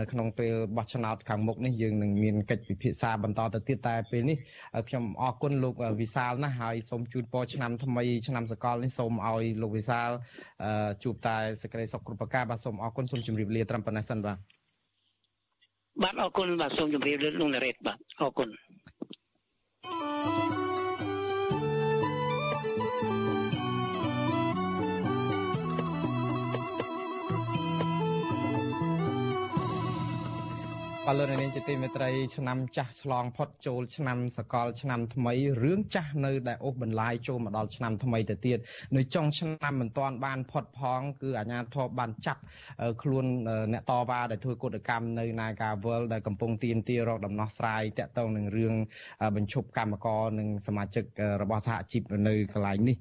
នៅក្នុងពេលបោះឆ្នោតខាងមុខនេះយើងនឹងមានកិច្ចពិភាក្សាបន្តទៅទៀតតែពេលនេះខ្ញុំអរគុណលោកវិសាលណាស់ហើយសូមជូនពរឆ្នាំថ្មីឆ្នាំសកលនេះសូមឲ្យលោកវិសាលជួបតែសេចក្តីសុខគ្រប់ប្រការបាទសូមអរគុណសូមជម្រាបលាត្រឹមប៉ុណ្ណេះសិនបាទ បាទអរគុណបាទសូមជម្រាបលាលោកនារ៉េតបាទអរគុណ បលននាងជាទីមេត្រីឆ្នាំចាស់ឆ្លងផុតចូលឆ្នាំសកលឆ្នាំថ្មីរឿងចាស់នៅដែលអូសបន្លាយចូលមកដល់ឆ្នាំថ្មីទៅទៀតនៅចុងឆ្នាំមិនទាន់បានផុតផង គឺអាជ្ញាធរបានចាប់ខ្លួនអ្នកតវ៉ាដែលធ្វើកុតកម្មនៅ Nagawal ដែលកំពុងទាមទាររកដំណោះស្រាយតាក់ទងនឹងរឿងបញ្ឈប់កម្មករនិងសមាជិករបស់សហជីពនៅកន្លែងនេះ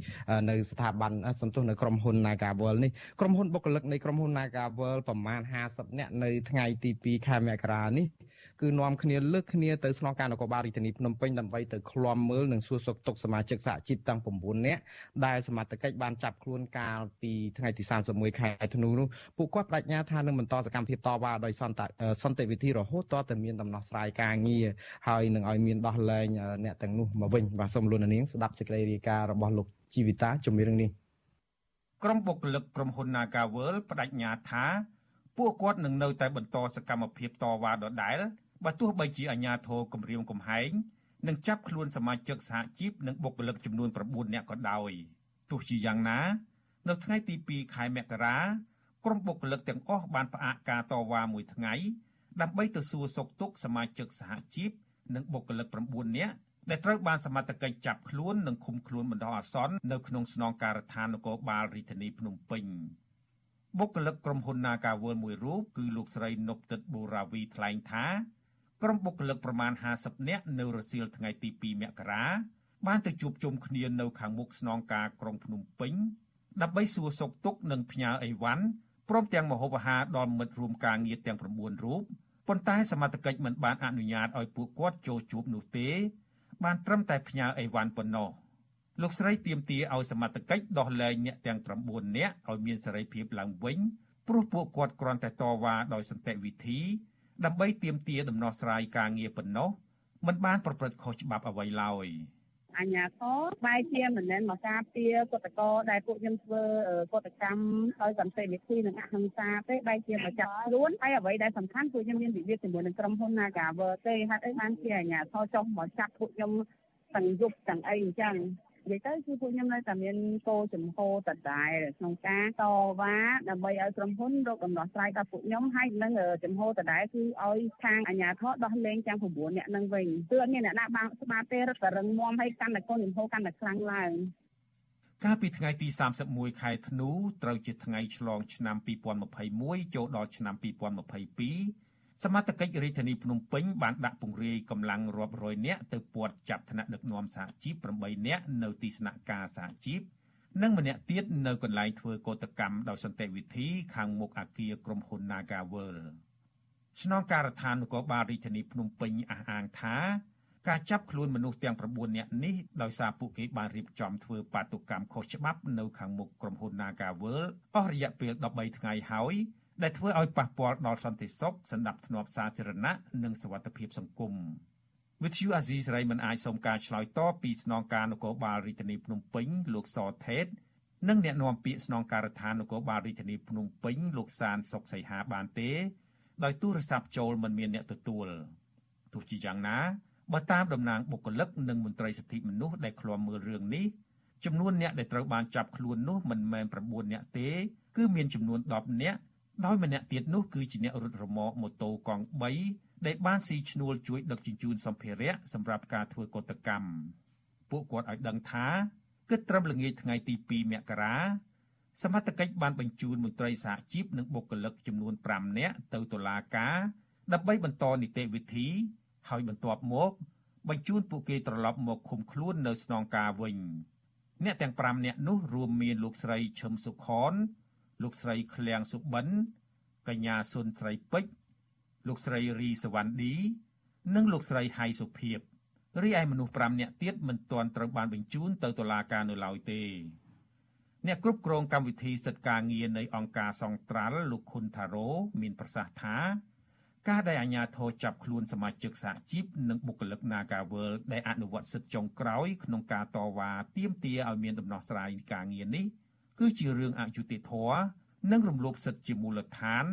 នៅស្ថាប័នសន្ទុះនៅក្រុមហ៊ុន Nagawal នេះក្រុមហ៊ុនបុគ្គលិកនៃក្រុមហ៊ុន Nagawal ប្រមាណ50នាក់នៅថ្ងៃទី2ខែមករានេះគឺនាំគ្នាលើកគ្នាទៅស្នងការនគរបាលរាជធានីភ្នំពេញដើម្បីទៅឃ្លាំមើលនិងសួរសុខទុក្ខសមាជិកសហជីពទាំង9នាក់ដែលសមត្ថកិច្ចបានចាប់ខ្លួនកាលពីថ្ងៃទី31ខែធ្នូនោះពួកគាត់បដិញ្ញាថានឹងបន្តសកម្មភាពតវ៉ាដោយសន្តិសន្តិវិធីរហូតតតែមានដំណោះស្រាយការងារហើយនឹងឲ្យមានដោះលែងអ្នកទាំងនោះមកវិញបាទសូមលោកនាងស្ដាប់សេចក្តីរាយការណ៍របស់លោកជីវិតាជំរាបនេះក្រុមបុគ្គលិកក្រុមហ៊ុន Nagawal បដិញ្ញាថា ពួកគាត់នឹងនៅតែបន្តសកម្មភាពតវ៉ាដដែល បើទោះបីជាអាជ្ញាធរគម្រាមកំហែងនឹងចាប់ខ្លួនសមាជិកសហជីពនិងបុគ្គលិកចំនួន9នាក់ក៏ដោយទោះជាយ៉ាងណា នៅថ្ងៃទី2ខែមករាក្រុមបុគ្គលិកទាំងអស់បានផ្អាកការតវ៉ាមួយថ្ងៃដើម្បីទៅសួរសុខទុក្ខសមាជិកសហជីពនិងបុគ្គលិក9នាក់ដែលត្រូវបានសមត្ថកិច្ចចាប់ខ្លួននិងឃុំខ្លួនបណ្ដោះអាសន្ននៅក្នុងស្នងការដ្ឋាននគរបាលរាជធានីភ្នំពេញ បុគ្គលិកក្រុមហ៊ុន Nagawal មួយរូបគឺលោកស្រីនប់ទឹកបូរាវីថ្លែងថាក្រុមបុគ្គលិកប្រមាណ50នាក់នៅរសៀលថ្ងៃទី2មករាបានទៅជួបជុំគ្នានៅខាងមុខស្នងការក្រុងភ្នំពេញដើម្បីសួរសុខទុក្ខនិងផ្ញើអីវ៉ាន់ព្រមទាំងមហូបអាហារដល់មិត្តរួមការងារទាំង9រូបប៉ុន្តែសមត្ថកិច្ចមិនបានអនុញ្ញាតឲ្យពួកគាត់ចូលជួបនោះទេ បានត្រឹមតែផ្ញើអីវ៉ាន់ប៉ុណ្ណោះ លោកស្រីទៀមទាឲ្យសមត្ថកិច្ចដោះលែងអ្នកទាំង9នាក់ឲ្យមានសេរីភាពឡើងវិញព្រោះពួកគាត់គ្រាន់តែតវ៉ាដោយសន្តិវិធី ដើម្បីទាមទារដំណោះស្រាយការងារប៉ុណ្ណោះមិនបានប្រព្រឹត្តខុសច្បាប់អ្វីឡើយអញ្ញាធរបែរជាមិនមែនមកការពារកតកដែលពួកខ្ញុំធ្វើកតកម្មដោយសន្តិវិធីនិងអហិង្សាទេបែរជាមកចាប់ខ្លួនហើយអ្វីដែលសំខាន់ពួកខ្ញុំមានវិវាទជាមួយនឹងក្រុមហ៊ុន Nagawer ទេហេតុអីបានជាអញ្ញាធរចុះមកចាប់ពួកខ្ញុំទាំងយប់ទាំងអីអញ្ចឹង និយាយទៅគឺពួកខ្ញុំនៅតែមានគោលចំហដដែលក្នុងការតវ៉ាដើម្បីឲ្យក្រុមហ៊ុនរកដំណោះស្រាយដល់ពួកខ្ញុំហើយនឹងចំហដដែលគឺឲ្យខាងអាជ្ញាធរដោះលែងទាំង9អ្នកនឹងវិញគឺអត់មានអ្នកណាបានស្បាទេរត់តែរឹងមាំហើយកាន់តែគោលចំហកាន់តែខ្លាំងឡើងកាលពីថ្ងៃទី31ខែធ្នូត្រូវជាថ្ងៃឆ្លងឆ្នាំ2021ចូលដល់ឆ្នាំ2022 សមាជិករាជធានីភ្នំពេញបានដាក់ពង្រាយកម្លាំងរាប់រយនាក់ទៅពាត់ចាប់ថ្នាក់ដឹកនាំសហជីព8នាក់នៅទីស្នាក់ការសហជីពនិងម្នាក់ទៀតនៅកន្លែងធ្វើកោតកម្មដោយសន្តិវិធីខាងមុខអគារក្រុមហ៊ុន Nagawal ស្នងការដ្ឋាននគរបាលរាជធានីភ្នំពេញអះអាងថាការចាប់ខ្លួនមនុស្សទាំង9នាក់នេះដោយសារពួកគេបានរៀបចំធ្វើបាតុកម្មខុសច្បាប់នៅខាងមុខក្រុមហ៊ុន Nagawal អស់រយៈពេល13ថ្ងៃហើយ ដែលធ្វើឲ្យប៉ះពាល់ដល់សន្តិសុខសណ្ដាប់ធ្នាប់សាធារណៈនិងសុវត្ថិភាពសង្គមវិទ្យុអាស៊ីសេរីមិនអាចសុំការឆ្លើយតបពីស្នងការនគរបាលរាជធានីភ្នំពេញលោកសថេតនិងអ្នកនាំពាក្យស្នងការដ្ឋាននគរបាលរាជធានីភ្នំពេញលោកសានសុកសីហាបានទេ ដោយទូរស័ព្ទចូលមិនមានអ្នកទទួលទោះជាយ៉ាងណាបើតាមតំណាងបុគ្គលិកនិងមន្ត្រីសិទ្ធិមនុស្សដែលឃ្លាំមើលរឿងនេះចំនួនអ្នកដែលត្រូវបានចាប់ខ្លួននោះមិនមែន9អ្នកទេ គឺមានចំនួន10អ្នក ដោយម្នាក់ទៀតនោះគឺជាអ្នករត់រមាក់ម៉ូតូកង់3ដែលបានស៊ីឈ្នួលជួយដឹកជញ្ជូនសម្ភារៈសម្រាប់ការធ្វើកតកម្មពួកគាត់ឲ្យដឹងថាគិតត្រឹមល្ងាចថ្ងៃទី2មករាសមត្ថកិច្ចបានបញ្ជូនមន្ត្រីសហជីពនិងបុគ្គលិកចំនួន5នាក់ទៅតុលាការដើម្បីបន្តនីតិវិធី ហើយបន្ទាប់មក បញ្ជូនពួកគេត្រឡប់មកឃុំខ្លួននៅស្នងការវិញ អ្នកទាំង5នាក់នោះរួមមានលោកស្រីឈឹមសុខន លោកស្រីឃ្លាំងសុបិនកញ្ញាសុនស្រីពេជ្រលោកស្រីរីសវណ្ណឌីនិងលោកស្រីហៃសុភីបរីឯមនុស្ស5នាក់ទៀតមិនទាន់ត្រូវបានបញ្ជូនទៅតុលាការនៅឡើយទេអ្នកគ្រប់គ្រងកម្មវិធីសិទ្ធិការងារនៃអង្គការសង្ត្រាល់លោកខុនថារ៉ូមានប្រសាសន៍ថាការដែលអាជ្ញាធរចាប់ខ្លួនសមាជិកសហជីពនិងបុគ្គលិក Nagawal ដែលអនុវត្តសិទ្ធិចុងក្រោយក្នុងការតវ៉ាទាមទារឲ្យមានដំណោះស្រាយការងារនេះ គឺជារឿងអយុត្តិធម៌និងរំលោភសិទ្ធិជាមូលដ្ឋាន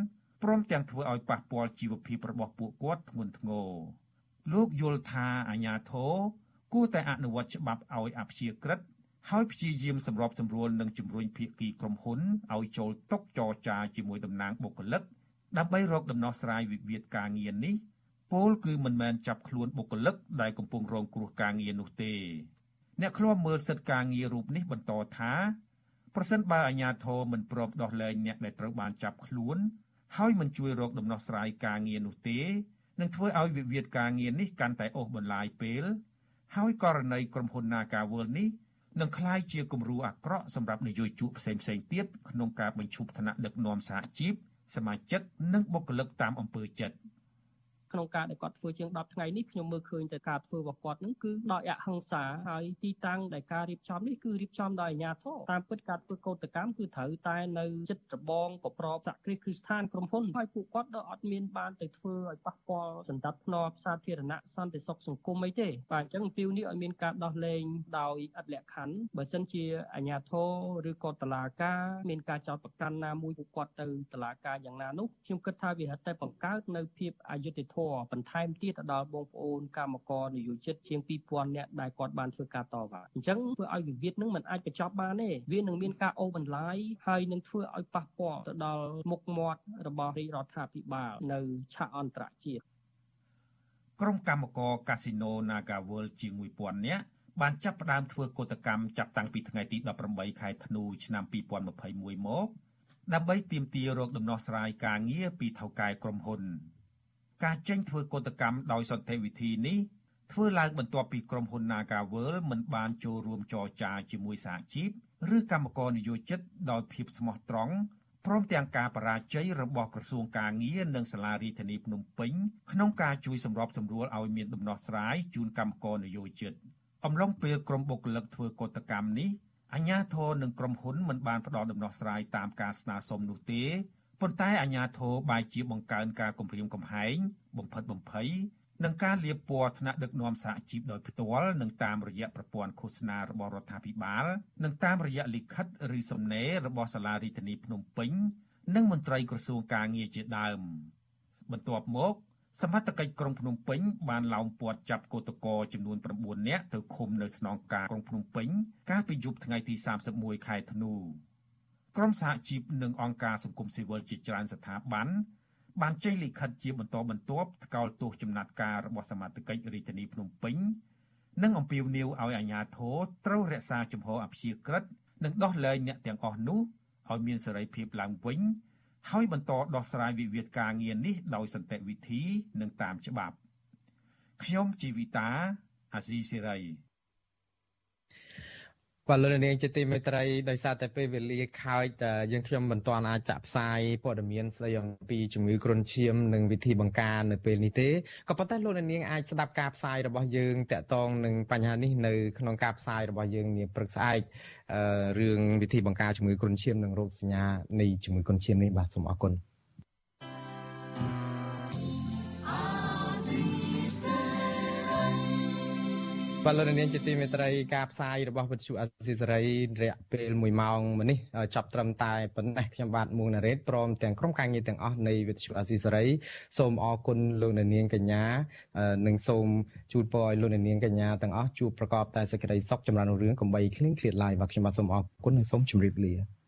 ព្រមទាំងធ្វើឲ្យប៉ះពាល់ជីវភាពរបស់ពួកគាត់ធ្ងន់ធ្ងរលោកយល់ថាអាញាធរគួរតែអនុវត្តច្បាប់ឲ្យអព្យាក្រឹតហើយព្យាយាមសម្របសម្រួលនិងជំរុញភាគីក្រុមហ៊ុនឲ្យចូលតុចរចាជាមួយតំណាងបុគ្គលិកដើម្បីរកដំណោះស្រាយវិវាទការងារនេះពលគឺមិនមែនចាប់ខ្លួនបុគ្គលិកដែលកំពុងរងគ្រោះការងារនោះទេ អ្នកឃ្លាំមើលសិទ្ធិការងាររូបនេះបន្តថា ប្រសិនបើអាជ្ញាធរមិនព្រមដោះលែងអ្នកដែលត្រូវបានចាប់ខ្លួន ហើយមិនជួយរកដំណោះស្រាយការងារនោះទេនឹងធ្វើឲ្យវិវាទការងារនេះកាន់តែអូសបន្លាយពេល ហើយករណីក្រុមហ៊ុន Nagawal នេះនឹងក្លាយជាគំរូអាក្រក់សម្រាប់នយោជកផ្សេងៗទៀតក្នុងការបញ្ឈប់ឋានៈដឹកនាំសហជីពសមាជិកនិងបុគ្គលិកតាមអំពើចិត្ត ក្នុងការដែលគាត់ធ្វើជាង10ថ្ងៃនេះខ្ញុំមើលឃើញតែការធ្វើរបស់គាត់នឹងគឺដោយអហិង្សាហើយទីតាំងដែលការរៀបចំនេះគឺរៀបចំដោយអាជ្ញាធរតាមពិតការធ្វើកោតកម្មគឺត្រូវតែនៅចិត្តរបងប្រប្របសហគ្រាសគ្រីស្ថានក្រុមហ៊ុនហើយពួកគាត់ដល់អត់មានបានទៅធ្វើឲ្យប៉ះពាល់សន្តិភាពសាធារណៈសន្តិសុខសង្គមអីទេបាទអញ្ចឹងអំពីនេះឲ្យមានការដោះលែងដោយអត់លក្ខខណ្ឌបើសិនជាអាជ្ញាធរឬក៏តុលាការមានការចោទប្រកាន់ណាមួយពួកគាត់ទៅតុលាការយ៉ាងណានោះខ្ញុំគិតថាវាហិតតែបង្កើតនៅភាពអយុត្តិធម៌បន្ថែមទៀតទៅដល់បងប្អូនកម្មករនយោជិតជាង2000នាក់ដែលគាត់បានធ្វើការតវ៉ាអញ្ចឹងធ្វើឲ្យវិវាទនឹងមិនអាចបញ្ចប់បានទេវានឹងមានការអូសបន្លាយហើយនឹងធ្វើឲ្យប៉ះពាល់ទៅដល់មុខមាត់របស់រាជរដ្ឋាភិបាលនៅឆាកអន្តរជាតិក្រុមកម្មករកាស៊ីណូ Naga World ជាង1000នាក់បានចាប់ផ្ដើមធ្វើកោតកម្មចាប់តាំងពីថ្ងៃទី18ខែធ្នូឆ្នាំ2021មកដើម្បីទាមទាររកដំណោះស្រាយការងារពីថៅកែក្រុមហ៊ុន ការចេញធ្វើកោតកម្មដោយសន្តិវិធីនេះធ្វើឡើងបន្ទាប់ពីក្រុមហ៊ុន Nagawal មិនបានចូលរួមចរចាជាមួយសហជីពឬកម្មករនយោជិតដោយភាពស្មោះត្រង់ព្រមទាំងការបរាជ័យរបស់ក្រសួងការងារនិងសាលារដ្ឋាភិបាលភ្នំពេញក្នុងការជួយសម្របសម្រួលឲ្យមានដំណោះស្រាយជូនកម្មករនយោជិតអំឡុងពេលក្រុមបុគ្គលិកធ្វើកោតកម្មនេះអាជ្ញាធរនិងក្រុមហ៊ុនមិនបានផ្ដល់ដំណោះស្រាយតាមការស្នើសុំនោះទេ ប៉ុន្តែអាជ្ញាធរបែរជាបង្កើនការគំរាមកំហែងបំផិតបំភ័យនិងការលាបពណ៌ថ្នាក់ដឹកនាំសហជីពដោយផ្ទាល់និងតាមរយៈប្រព័ន្ធឃោសនារបស់រដ្ឋាភិបាលនិងតាមរយៈលិខិតឬសំណេររបស់សាលារដ្ឋាភិបាលភ្នំពេញនិងមន្ត្រីក្រសួងការងារជាដើម បន្ទាប់មកសមត្ថកិច្ចក្រុងភ្នំពេញបានឡោមព័ទ្ធចាប់កោតក្រចំនួន9នាក់ទៅឃុំនៅស្នងការក្រុងភ្នំពេញកាលពីយប់ថ្ងៃទី31ខែធ្នូ ក្រមសហជីពនិងអង្គការសង្គមស៊ីវិលជាច្រើនស្ថាប័នបានចេញលិខិតជាបន្តបន្ទាប់ថ្កោលទោសចំណាត់ការរបស់សមាជិករាជធានីភ្នំពេញនិងអំពាវនាវឲ្យអាជ្ញាធរត្រូវរក្សាជំហរអព្យាក្រឹតនិងដោះលែងអ្នកទាំងអស់នោះឲ្យមានសេរីភាពឡើងវិញហើយបន្តដោះស្រាយវិវាទការងារនេះដោយសន្តិវិធីនិងតាមច្បាប់ខ្ញុំជីវិតាអាស៊ីសេរី បាទលោកនាងជាទីមេត្រីដោយសារតែពេលវេលាខើចតែយើងខ្ញុំមិនទាន់អាចចាក់ផ្សាយព័ត៌មានស្ដីអំពីជំងឺគ្រុនឈាមនិងវិធីបង្ការនៅពេលនេះទេក៏ប៉ុន្តែលោកនាងអាចស្ដាប់ការផ្សាយរបស់យើងតាក់ទងនឹងបញ្ហានេះនៅក្នុងការផ្សាយរបស់យើងនាព្រឹកស្អែករឿងវិធីបង្ការជំងឺគ្រុនឈាមនិងរោគសញ្ញានៃជំងឺគ្រុនឈាមនេះបាទសូមអរគុណ បាទលោកនាងជាទីមេត្រីការផ្សាយរបស់វិទ្យុអស៊ីសេរីរយៈពេល1ម៉ោងមកនេះចាប់ត្រឹមតែប៉ុណ្ណេះខ្ញុំបាទមួងណារ៉េតព្រមទាំងក្រុមការងារទាំងអស់នៃវិទ្យុអស៊ីសេរីសូមអរគុណលោកនាងកញ្ញានិងសូមជូនពរឲ្យលោកនាងកញ្ញាទាំងអស់ជួបប្រកបតែសេចក្តីសុខចម្រើនរុងរឿងកំបីគ្លៀងគ្លាតឡើយបាទខ្ញុំបាទសូមអរគុណនិងសូមជម្រាបលា